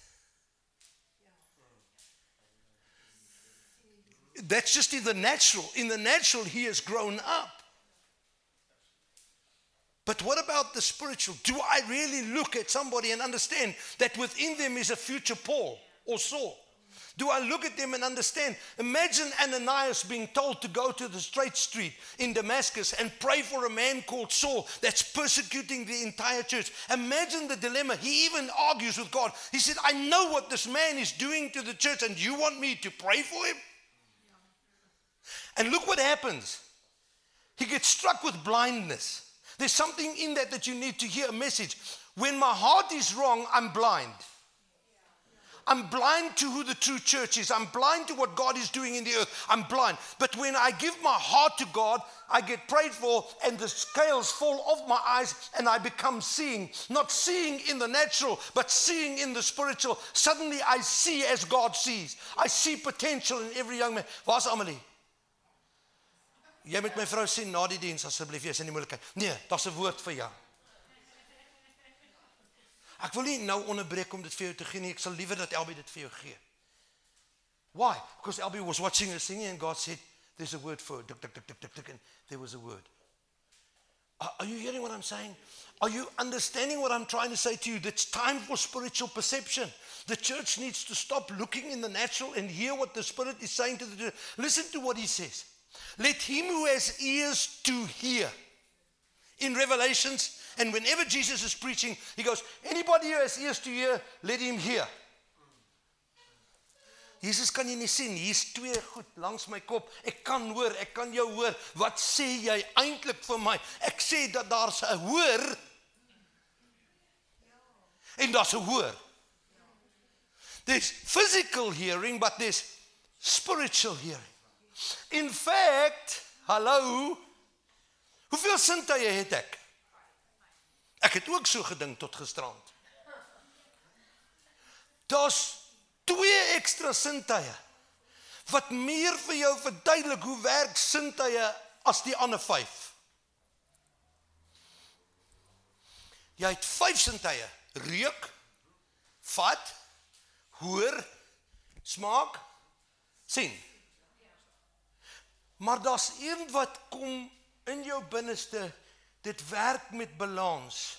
Speaker 2: That's just in the natural. In the natural he has grown up. But what about the spiritual? Do I really look at somebody and understand that within them is a future Paul or Saul? Do I look at them and understand? Imagine Ananias being told to go to the straight street in Damascus and pray for a man called Saul that's persecuting the entire church. Imagine the dilemma. He even argues with God. He said, I know what this man is doing to the church, and you want me to pray for him? And look what happens. He gets struck with blindness. There's something in that that you need to hear a message. When my heart is wrong, I'm blind. I'm blind to who the true church is. I'm blind to what God is doing in the earth. I'm blind. But when I give my heart to God, I get prayed for, and the scales fall off my eyes, and I become seeing. Not seeing in the natural, but seeing in the spiritual. Suddenly I see as God sees. I see potential in every young man. Waar's Amelie? Jy moet my vrou sien na die diens asseblief, jy's in die moeilikheid. Nee, daar's 'n woord vir jou. Ek wil nie nou onderbreek om dit vir jou te gee nie. Ek sal liewer dat Elbie dit vir jou gee. Why? Because Elbie was watching her singing and God said there's a word for tuk and there was a word. Are, are you hearing what I'm saying? Are you understanding what I'm trying to say to you? It's time for spiritual perception. The church needs to stop looking in the natural and hear what the Spirit is saying to the church. Listen to what He says. Let him who has ears to hear. In Revelations, and whenever Jesus is preaching, he goes, Anybody who has ears to hear, let him hear. Jesus kan jy nie sien. Hier's twee goed langs my kop. Ek kan hoor, ek kan jou hoor. Wat sê jy eintlik vir my? Ek sê dat daar's 'n hoor. En daar's 'n hoor. There's physical hearing, but there's spiritual hearing. In fact, hallo. Hoeveel sintuie het ek? Ek het ook so gedink tot gisterand. Daar's twee ekstra sintuie wat meer vir jou verduidelik hoe werk sintuie as die ander 5. Jy het 5 sintuie: reuk, vat, hoor, smaak, sien. Maar daar's een wat kom in jou binneste dit werk met balans.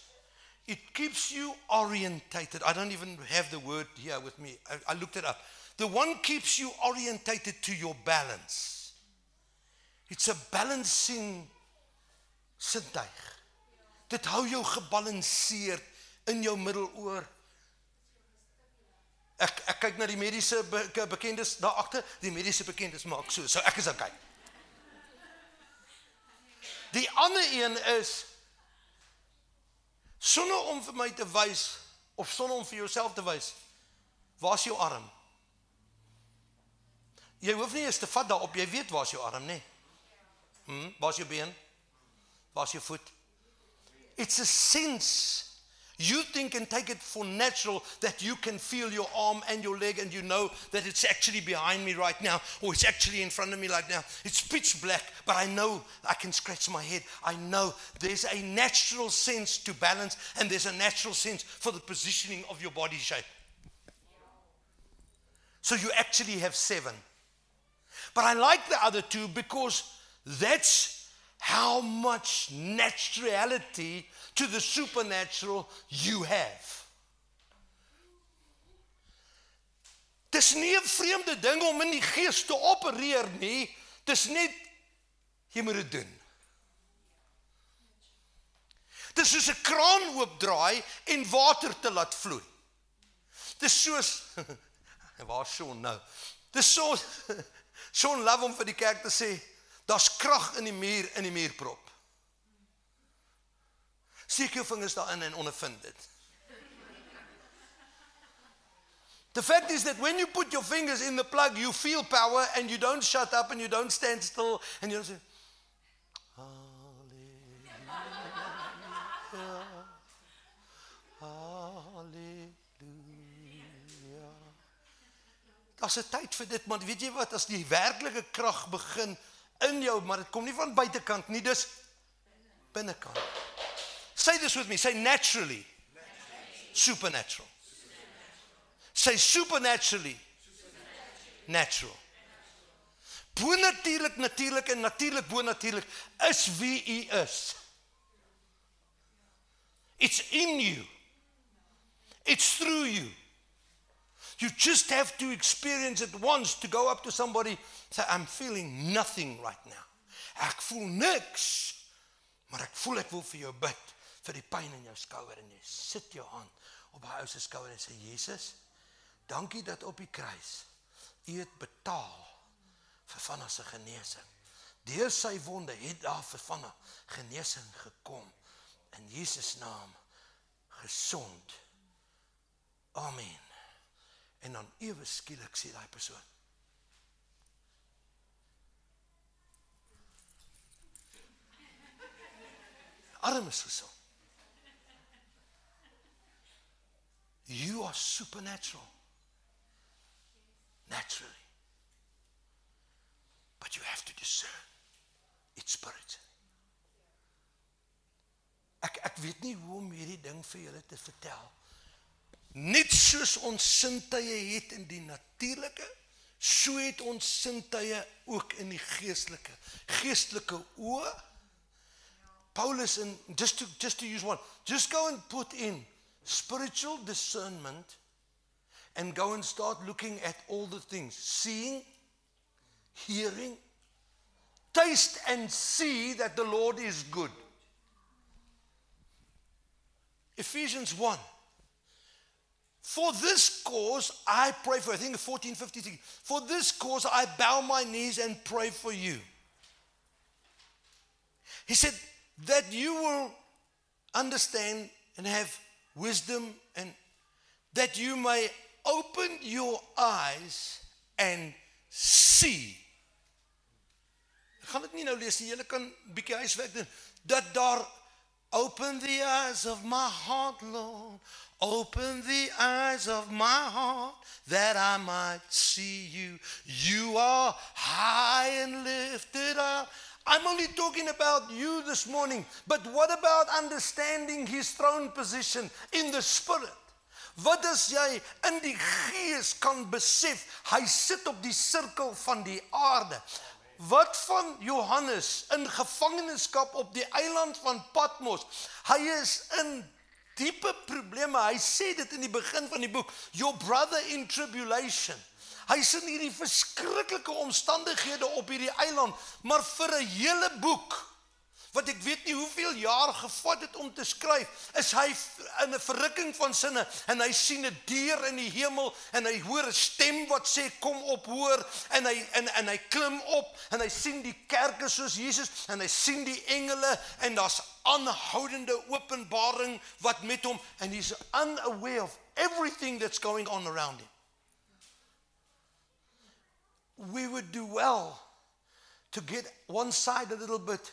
Speaker 2: It keeps you orientated. I don't even have the word here with me. I, I looked it up. The one keeps you orientated to your balance. It's a balancing sintuig. Dit hou jou gebalanseerd in jou middeloor. Ek ek kyk na die mediese be, bekendes daar agter. Die mediese bekendes maak so. So ek is okay. Die ander een is sonder om vir my te wys of sonder om vir jouself te wys. Waar's jou arm? Jy hoef nie eens te vat daarop, jy weet waar's jou arm, nê? Hm, waar's jou been? Waar's jou voet? It's a sense You think and take it for natural that you can feel your arm and your leg and you know that it's actually behind me right now or it's actually in front of me right now. It's pitch black, but I know I can scratch my head. I know there's a natural sense to balance and there's a natural sense for the positioning of your body shape. So you actually have seven. But I like the other two because that's how much naturality to the supernatural you have. Dis nie 'n vreemde ding om in die gees te opereer nie. Dis net jy moet dit doen. Dis soos 'n kraan oopdraai en water te laat vloei. Dis soos waar Shaun nou. Dis so Shaun love om vir die kerk te sê, daar's krag in die muur in die muurprop. Steek jou vingers daarin en ondervind dit. The fact is that when you put your fingers in the plug, you feel power and you don't shut up and you don't stand still and you don't say, Hallelujah. Hallelujah. Daar's 'n tyd vir dit, maar weet jy wat, as die werklike krag begin in jou, maar dit kom nie van buitekant nie, dis binnekant. Say this with me. Say naturally. Supernatural. Say supernaturally. Natural. Bonatuurlik natuurlik en natuurlik bonatuurlik is wie u is. It's in you. It's through you. You just have to experience it once to go up to somebody say I'm feeling nothing right now. Ek voel niks. Maar ek voel ek wil vir jou bid vir die pyn in jou skouer en jy sit jou hand op daai ou se skouer en sê Jesus, dankie dat op die kruis U het betaal vir van ons se genesing. Deur sy wonde het daar vir van genesing gekom in Jesus naam gesond. Amen. En dan ewe skielik sê daai persoon Arm is gesond. You are supernatural. Naturally. But you have to discern it's spiritual. Ek ek weet nie hoe om hierdie ding vir julle te vertel. Net soos ons sintuie het in die natuurlike, so het ons sintuie ook in die geestelike. Geestelike oë. Paulus and just to just to use one, just go and put in spiritual discernment and go and start looking at all the things seeing, hearing, taste and see that the Lord is good. Ephesians 1. For this cause I pray for, I think 1453. For this cause I bow my knees and pray for you. He said, that you will understand and have wisdom and that you may open your eyes and see. Ek gaan dit nie nou lees nie. Kan bietjie huiswerk doen. Dat daar open the eyes of my heart, Lord. Open the eyes of my heart that I might see you. You are high and lifted up. I'm only talking about you this morning, but what about understanding his throne position in the spirit? Wat as jy in die gees kan besef hy sit op die sirkel van die aarde? Wat van Johannes in gevangenskap op die eiland van Patmos? Hy is in diepe probleme. Hy sê dit in die begin van die boek, your brother in tribulation. Hy sien hierdie verskriklike omstandighede op hierdie eiland, maar vir 'n hele boek wat ek weet nie hoeveel jaar gevat het om te skryf, is hy in 'n verrukking van sinne en hy sien 'n dier in die hemel en hy hoor 'n stem wat sê kom op hoor en hy en en hy klim op en hy sien die kerke soos Jesus en hy sien die engele en daar's aanhoudende openbaring wat met hom and he's unaware of everything that's going on around him we would do well to get one side a little bit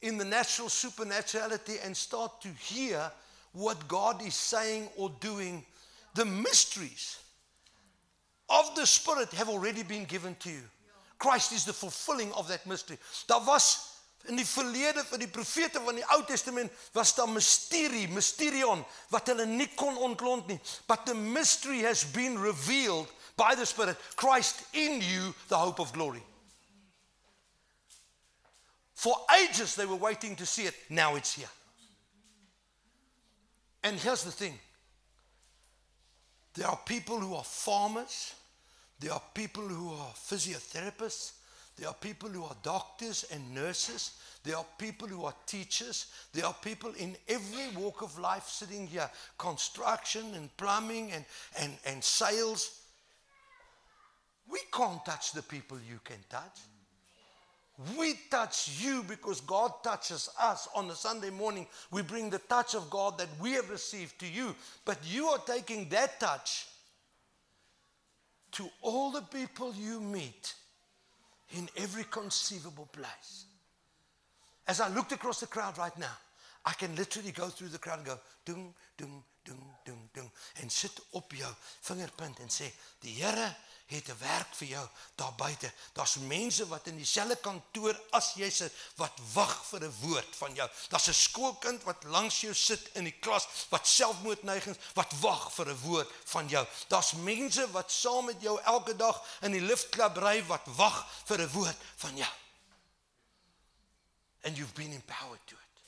Speaker 2: in the natural supernaturality and start to hear what God is saying or doing. The mysteries of the Spirit have already been given to you. Christ is the fulfilling of that mystery. Daar was in die verlede vir die profete van die Ou Testament was daar misterie, mysterion wat hulle nie kon ontlont nie. But the mystery has been revealed by the Spirit, Christ in you, the hope of glory. For ages they were waiting to see it. Now it's here. And here's the thing there are people who are farmers, there are people who are physiotherapists, there are people who are doctors and nurses, there are people who are teachers, there are people in every walk of life sitting here construction and plumbing and, and, and sales. We can't touch the people you can touch. We touch you because God touches us on a Sunday morning. We bring the touch of God that we have received to you. But you are taking that touch to all the people you meet in every conceivable place. As I looked across the crowd right now, I can literally go through the crowd and go, dung, dung, dung, dung, dung, en sit op jou vingerpunt en sê, die Here het 'n werk vir jou daar buite. Daar's mense wat in dieselfde kantoor as jy sit wat wag vir 'n woord van jou. Daar's 'n skoolkind wat langs jou sit in die klas wat selfmoordneigings wat wag vir 'n woord van jou. Daar's mense wat saam met jou elke dag in die liftklub ry wat wag vir 'n woord van jou. And you've been empowered to it.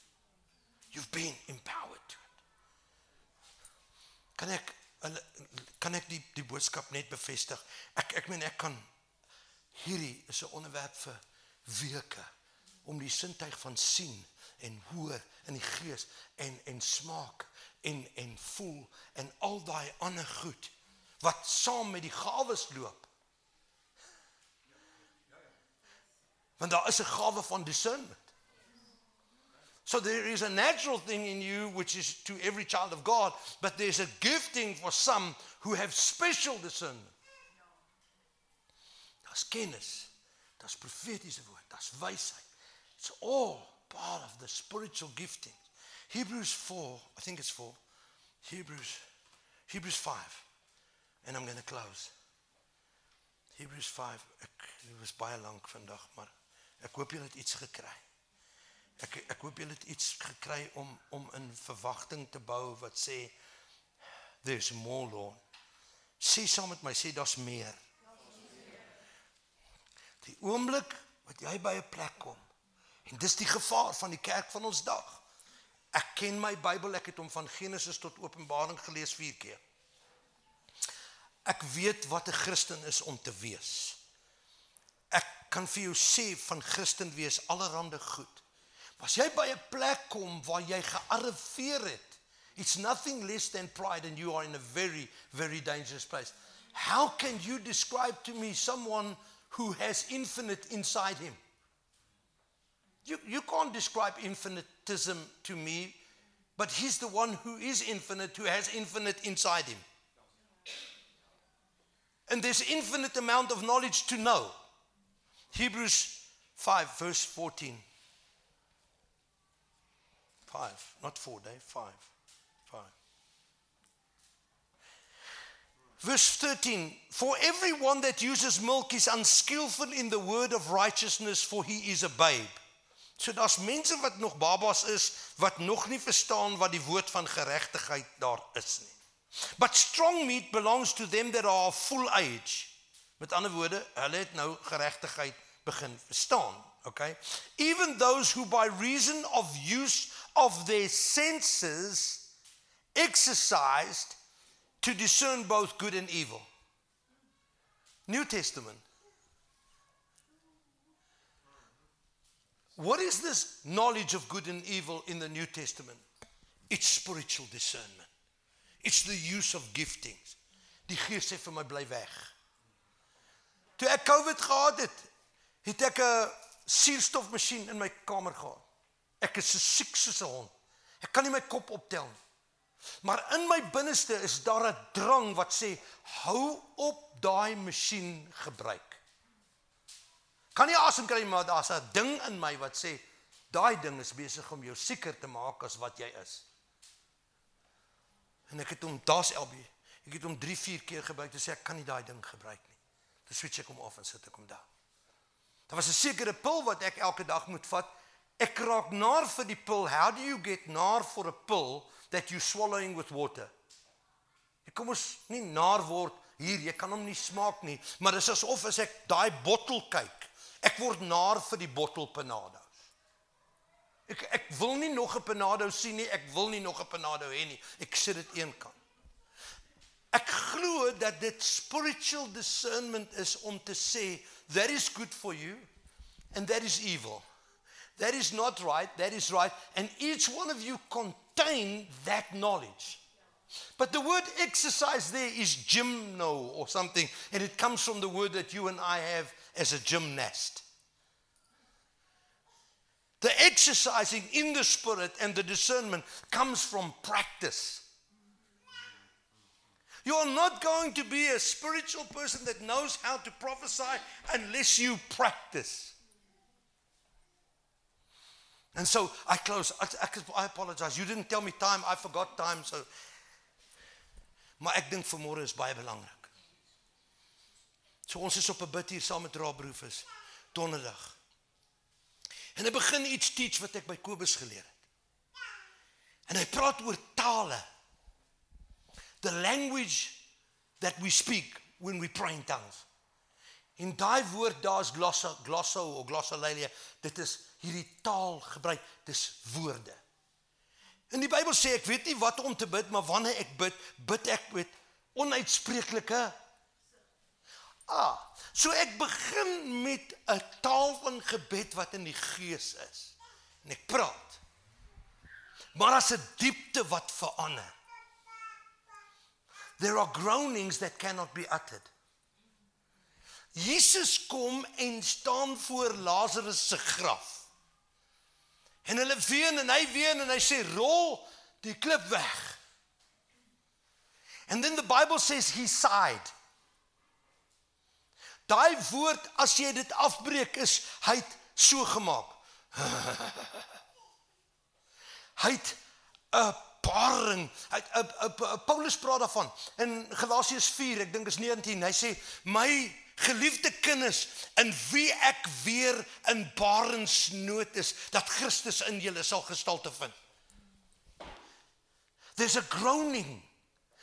Speaker 2: You've been empowered to it. Kan ek hulle kan ek die die boodskap net bevestig? Ek ek meen ek kan hierdie is 'n onderwerp vir weke om die sintuig van sien en hoor in die gees en en smaak en en voel en al daai ander goed wat saam met die gawes loop. Want daar is 'n gawe van discernment. So there is a natural thing in you which is to every child of God, but there's a gifting for some who have special discernment. Daar's kennis, daar's profetiese woord, daar's wysheid. It's all part of the spiritual gifting. Hebrews 4, I think it's 4. Hebrews Hebrews 5. And I'm going to close. Hebrews 5. Ek was baie lank vandag, maar ek hoop julle het iets gekry. Ek ek hoop julle het iets gekry om om in verwagting te bou wat sê there's more Lord. Sê saam met my, sê daar's meer. Die oomblik wat jy by 'n plek kom en dis die gevaar van die kerk van ons dag. Ek ken my Bybel, ek het hom van Genesis tot Openbaring gelees 4 keer. Ek weet wat 'n Christen is om te wees. Ek kan vir jou sê van Christen wees allerhande goed. Maar as jy by 'n plek kom waar jy gearriveer het, it's nothing less than pride and you are in a very very dangerous place. How can you describe to me someone who has infinite inside him? You you can't describe infinitism to me, but he's the one who is infinite who has infinite inside him. And there's infinite amount of knowledge to know. Hebrews 5 verse 14. 5, not 4 day, 5. 5. Verse 13 For everyone that uses milk is unskillful in the word of righteousness, for he is a babe. So daar's mense wat nog babas is wat nog nie verstaan wat die woord van geregtigheid daar is nie. But strong meat belongs to them that are full age. Met ander woorde, hulle het nou geregtigheid begin verstaan, okay? Even those who by reason of use of their senses exercised to discern both good and evil. New Testament. What is this knowledge of good and evil in the New Testament? It's spiritual discernment. It's the use of giftings. Die Gees sê vir my bly weg. Toe ek COVID gehad het, het ek 'n suurstofmasjien in my kamer gehad. Ek is so siek soos 'n hond. Ek kan nie my kop optel nie. Maar in my binneste is daar 'n drang wat sê hou op daai masjien gebruik. Kan nie asem kry maar daar's 'n ding in my wat sê daai ding is besig om jou sieker te maak as wat jy is. En ek het hom daas LB. Ek het hom 3, 4 keer gebruik te sê ek kan nie daai ding gebruik nie. Dis switch ek hom af en sit ek hom daar. Daar was 'n sekere pil wat ek elke dag moet vat. Ek raak naar vir die pil. How do you get naar for a pill that you swallowing with water? Jy kom ons nie naar word hier, jy kan hom nie smaak nie, maar dis asof as ek daai bottel kyk, ek word naar vir die bottel panado. Ek ek wil nie nog 'n panado sien nie, ek wil nie nog 'n panado hê nie. Ek sit dit een kant. Ek glo dat dit spiritual discernment is om te sê that is good for you and that is evil. That is not right, that is right and each one of you contain that knowledge. But the word exercise there is gymno or something and it comes from the word that you and I have as a gymnast. The exercising in the spirit and the discernment comes from practice. You are not going to be a spiritual person that knows how to prophesy unless you practice. And so I close. I, I, apologize. You didn't tell me time. I forgot time. So, maar ek dink vanmôre is baie belangrik. So ons is op 'n bid hier saam met Rob Rufus donderdag. En hy begin iets teach wat ek by Kobus geleer het. En hy praat oor tale. The language that we speak when we pray in tongues. En daai woord daar's glossa glosso of glossolalia, dit is hierdie taal gebruik, dis woorde. In die Bybel sê ek weet nie wat om te bid, maar wanneer ek bid, bid ek met onuitspreeklike Ah, so ek begin met 'n taal van gebed wat in die gees is. En ek praat. Maar as 'n diepte wat verander. There are groanings that cannot be uttered. Jesus kom en staan voor Lazarus se graf. En hulle ween en hy ween en hy sê rol die klip weg. And then the Bible says he sighed. Daai woord as jy dit afbreek is hy het so gemaak. hy het 'n paring. Hy het Paulus praat daarvan in Galasiërs 4, ek dink is 19. Hy sê my geliefde kinders in wie ek weer in barensnood is dat Christus in julle sal gestalte vind. There's a groaning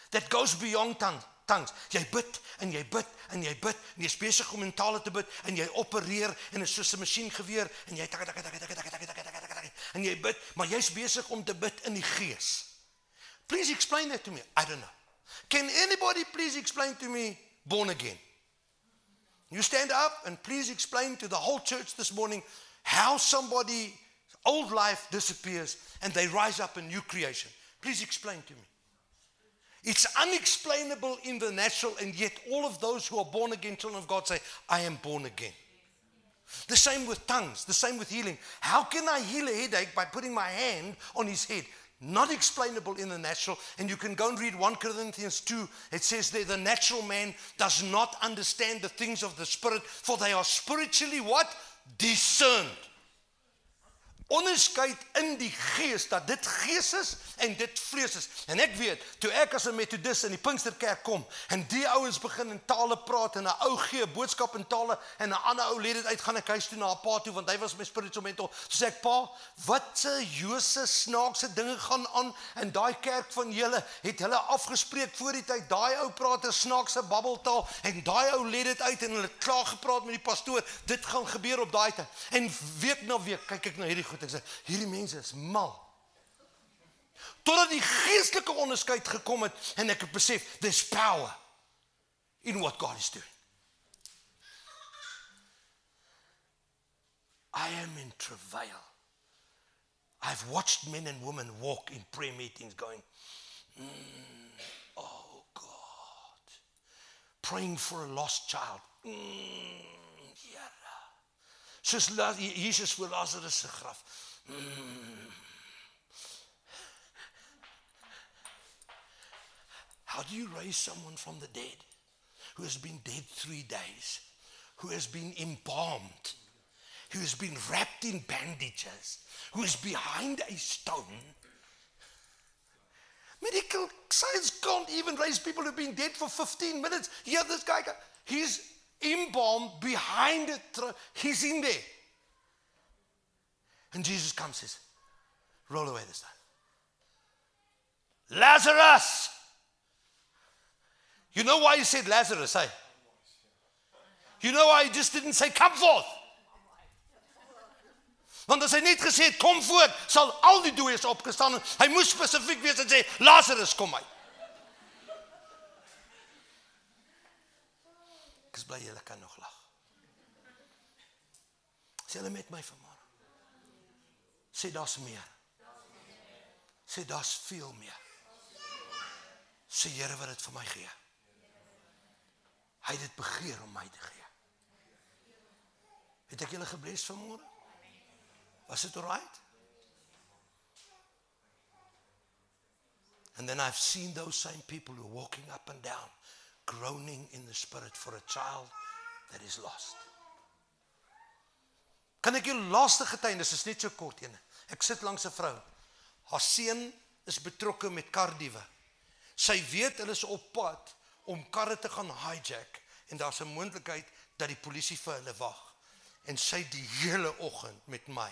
Speaker 2: that goes beyond tongue tongues. Jy bid en jy bid en jy bid en jy's besig om in tale te bid en jy opereer en is soos 'n masjiengeweer en jy tak tak tak tak tak tak tak tak en jy bid, maar jy's besig om te bid in die gees. Please explain that to me. I don't know. Can anybody please explain to me born again? You stand up and please explain to the whole church this morning how somebody old life disappears and they rise up a new creation. Please explain to me. It's unexplainable in the natural, and yet all of those who are born again, children of God, say, I am born again. The same with tongues, the same with healing. How can I heal a headache by putting my hand on his head? Not explainable in the natural. And you can go and read 1 Corinthians 2. It says there, the natural man does not understand the things of the spirit, for they are spiritually what? Discerned. Onderskeid in die gees dat dit gees is en dit vlees is. En ek weet, toe ek as 'n metodis in die Pinksterkerk kom en die ouens begin in tale praat en 'n ou gee 'n boodskap in tale en 'n ander ou lê dit uit gaan ek huis toe na 'n pa toe want hy was my spiritual mentor. So sê ek, "Pa, wat se Jose snaakse dinge gaan aan in daai kerk van julle? Het hulle afgespreek voor die tyd daai ou praat 'n snaakse babbeltaal en daai ou lê dit uit en hulle klaar gepraat met die pastoor. Dit gaan gebeur op daai tyd." En week na week kyk ek na hierdie goed Ek sê hierdie mense is mal. Totdat die geestelike onderskeid gekom het en ek het besef there's power in what God is doing. I am in travail. I've watched men and women walk in prayer meetings going, mm, oh God, praying for a lost child. Mm, soos Jesus voor Lazarus se graf. Mm. How do you raise someone from the dead who has been dead 3 days, who has been embalmed, who has been wrapped in bandages, who is behind a stone? Medical science can't even raise people who've been dead for 15 minutes. Here, this guy, he's embalmed behind it. He's in there. And Jesus comes says, Roll away the stone. Lazarus! You know why he said Lazarus, hey? You know why he just didn't say, Come forth? Want as hy net gesê het kom voort, sal al die dooies opgestaan het. Hy moes spesifiek wees en sê Lazarus kom uit. Is bly julle kan nog lag. Sê hulle met my vanmôre. Sê daar's meer. Sê daar's veel meer. Sê Here wat dit vir my gee. Hy het dit begeer om my te gee. Het ek julle gebless vanmôre? Was dit alright? And then I've seen those same people who are walking up and down groaning in the spirit for a child that is lost. Kan ek jou laaste getuienis is net so kort een. Ek sit langs 'n vrou. Haar seun is betrokke met kardiewe. Sy weet hulle is op pad om karre te gaan hijack en daar's 'n moontlikheid dat die polisie vir hulle wag. En sy die hele oggend met my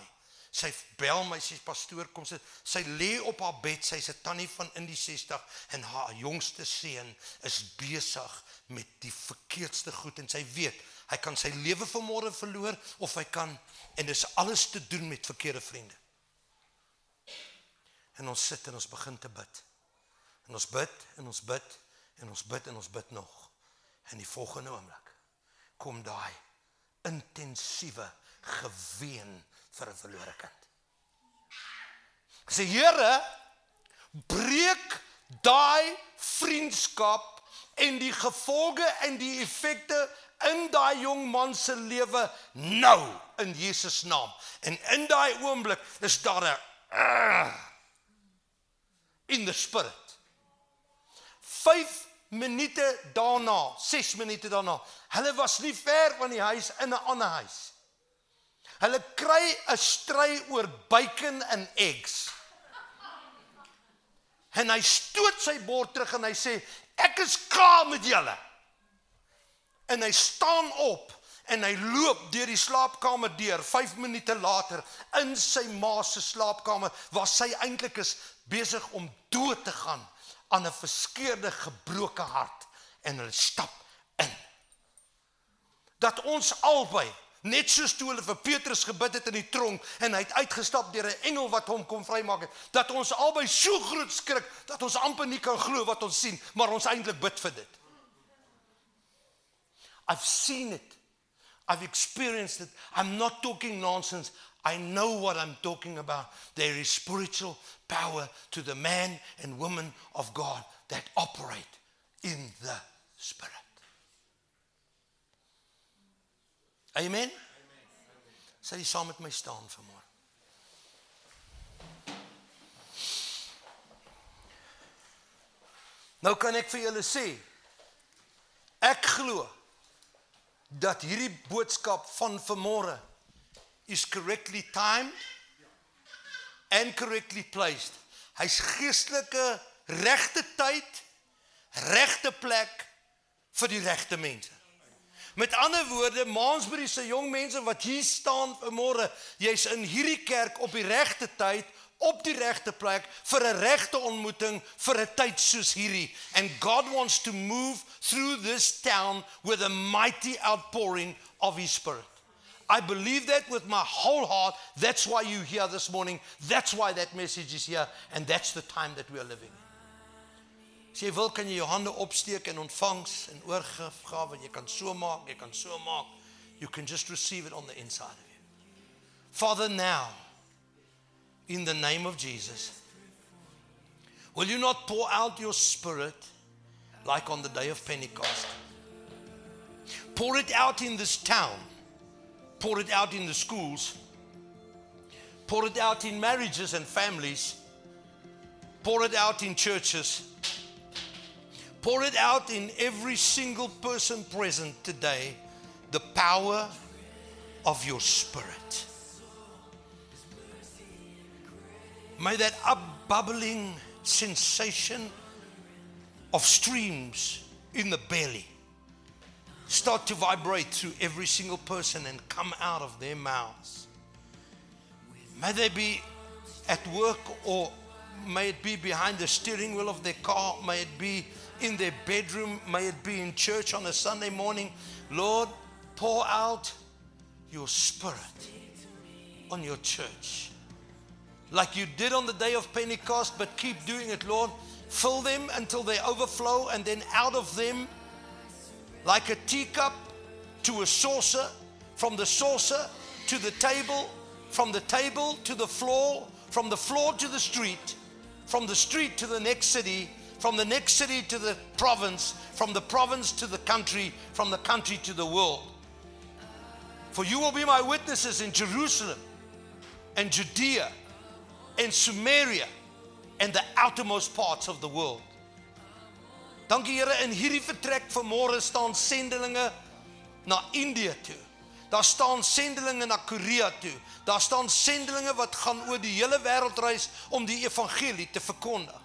Speaker 2: Sy bel my sê pastoor kom sy sy lê op haar bed sy's 'n tannie van in die 60 en haar jongste seun is besig met die verkeerdste goed en sy weet hy kan sy lewe vanmôre verloor of hy kan en dis alles te doen met verkeerde vriende. En ons sit en ons begin te bid. En ons bid en ons bid en ons bid en ons bid nog. En die volgende oomblik kom daai intensiewe geween vir 'n verlore kind. Sê Here, breek daai vriendskap en die gevolge en die effekte in daai jong man se lewe nou in Jesus naam. En in daai oomblik is daar 'n uh, in the spirit. 5 minute daarna, 6 minute daarna. Hulle was nie ver van die huis in 'n ander huis. Hulle kry 'n stry oor bacon en eggs. En hy stoot sy bord terug en hy sê ek is klaar met julle. En hy staan op en hy loop deur die slaapkamer deur 5 minute later in sy ma se slaapkamer waar sy eintlik is besig om dood te gaan aan 'n verskeurde gebroke hart en hulle stap in. Dat ons albei net soos toe hulle vir Petrus gebid het in die tronk en hy het uitgestap deur 'n engel wat hom kom vrymaak het, dat ons albei so groot skrik dat ons amper nie kan glo wat ons sien, maar ons eintlik bid vir dit. I've seen it. I've experienced it. I'm not talking nonsense. I know what I'm talking about. There is spiritual power to the man and woman of God that operate in the Spirit. Amen. Sê jy saam met my staan vanmôre. Nou kan ek vir julle sê ek glo dat hierdie boodskap van vanmôre is correctly timed and correctly placed. Hy's geestelike regte tyd, regte plek vir die regte mense. Met ander woorde, Maansbury se jong mense wat hier staan vanmôre, jy's in hierdie kerk op die regte tyd, op die regte plek vir 'n regte ontmoeting vir 'n tyd soos hierdie. And God wants to move through this town with a mighty outpouring of his spirit. I believe that with my whole heart. That's why you're here this morning. That's why that message is here. And that's the time that we are living in. As wil kan jy jou hande opsteek in ontvangs en oorgawe. Jy kan so maak, jy kan so maak. You can just receive it on the inside of you. Father now in the name of Jesus will you not pour out your spirit like on the day of Pentecost? Pour it out in this town Pour it out in the schools. Pour it out in marriages and families. Pour it out in churches. Pour it out in every single person present today. The power of your spirit. May that upbubbling sensation of streams in the belly start to vibrate through every single person and come out of their mouths. May they be at work or may it be behind the steering wheel of their car, may it be in their bedroom, may it be in church on a Sunday morning. Lord, pour out your spirit on your church. Like you did on the day of Pentecost, but keep doing it, Lord. Fill them until they overflow, and then out of them, like a teacup to a saucer, from the saucer to the table, from the table to the floor, from the floor to the street, from the street to the next city, from the next city to the province, from the province to the country, from the country to the world. For you will be my witnesses in Jerusalem and Judea and Samaria and the outermost parts of the world. Dankie Here in hierdie vertrek vanmôre staan sendelinge na Indië toe. Daar staan sendelinge na Korea toe. Daar staan sendelinge wat gaan oor die hele wêreld reis om die evangelie te verkondig.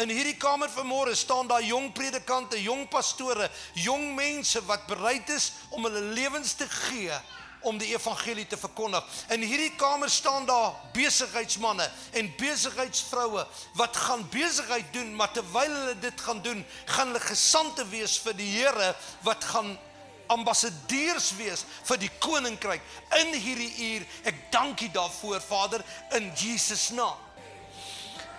Speaker 2: In hierdie kamer vanmôre staan daar jong predikante, jong pastore, jong mense wat bereid is om hulle lewens te gee om die evangelie te verkondig. In hierdie kamer staan daar besigheidsmense en besigheidsvroue wat gaan besigheid doen, maar terwyl hulle dit gaan doen, gaan hulle gesande wees vir die Here wat gaan ambassadeurs wees vir die koninkryk in hierdie uur. Ek dank U daarvoor, Vader, in Jesus naam.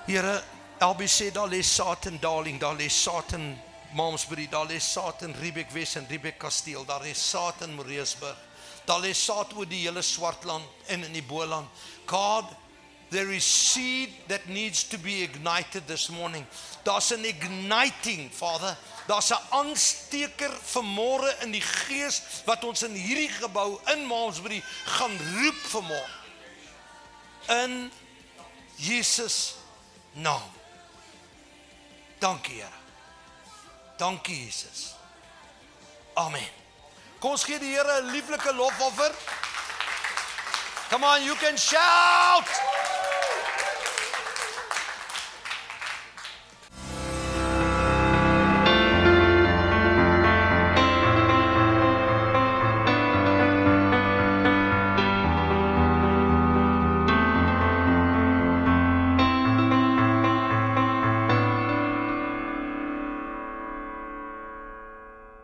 Speaker 2: Here, Albie sê daar lê saad in Darling, daar lê saad in Malmesbury, daar lê saad in Riebeek Wes en Riebeek Kasteel, daar lê saad in Moreesburg. Daar lê saad oor die hele Swartland en in die Boland. God, there is seed that needs to be ignited this morning. Daar's 'n igniting, Father. Daar's 'n aansteker vanmôre in die gees wat ons in hierdie gebou in Malmesbury gaan roep vanmôre. In Jesus naam. Dankie, Here. Dankie, Jesus. Amen. Kom ons gee die Here 'n lieflike lofoffer. Come on, you can shout.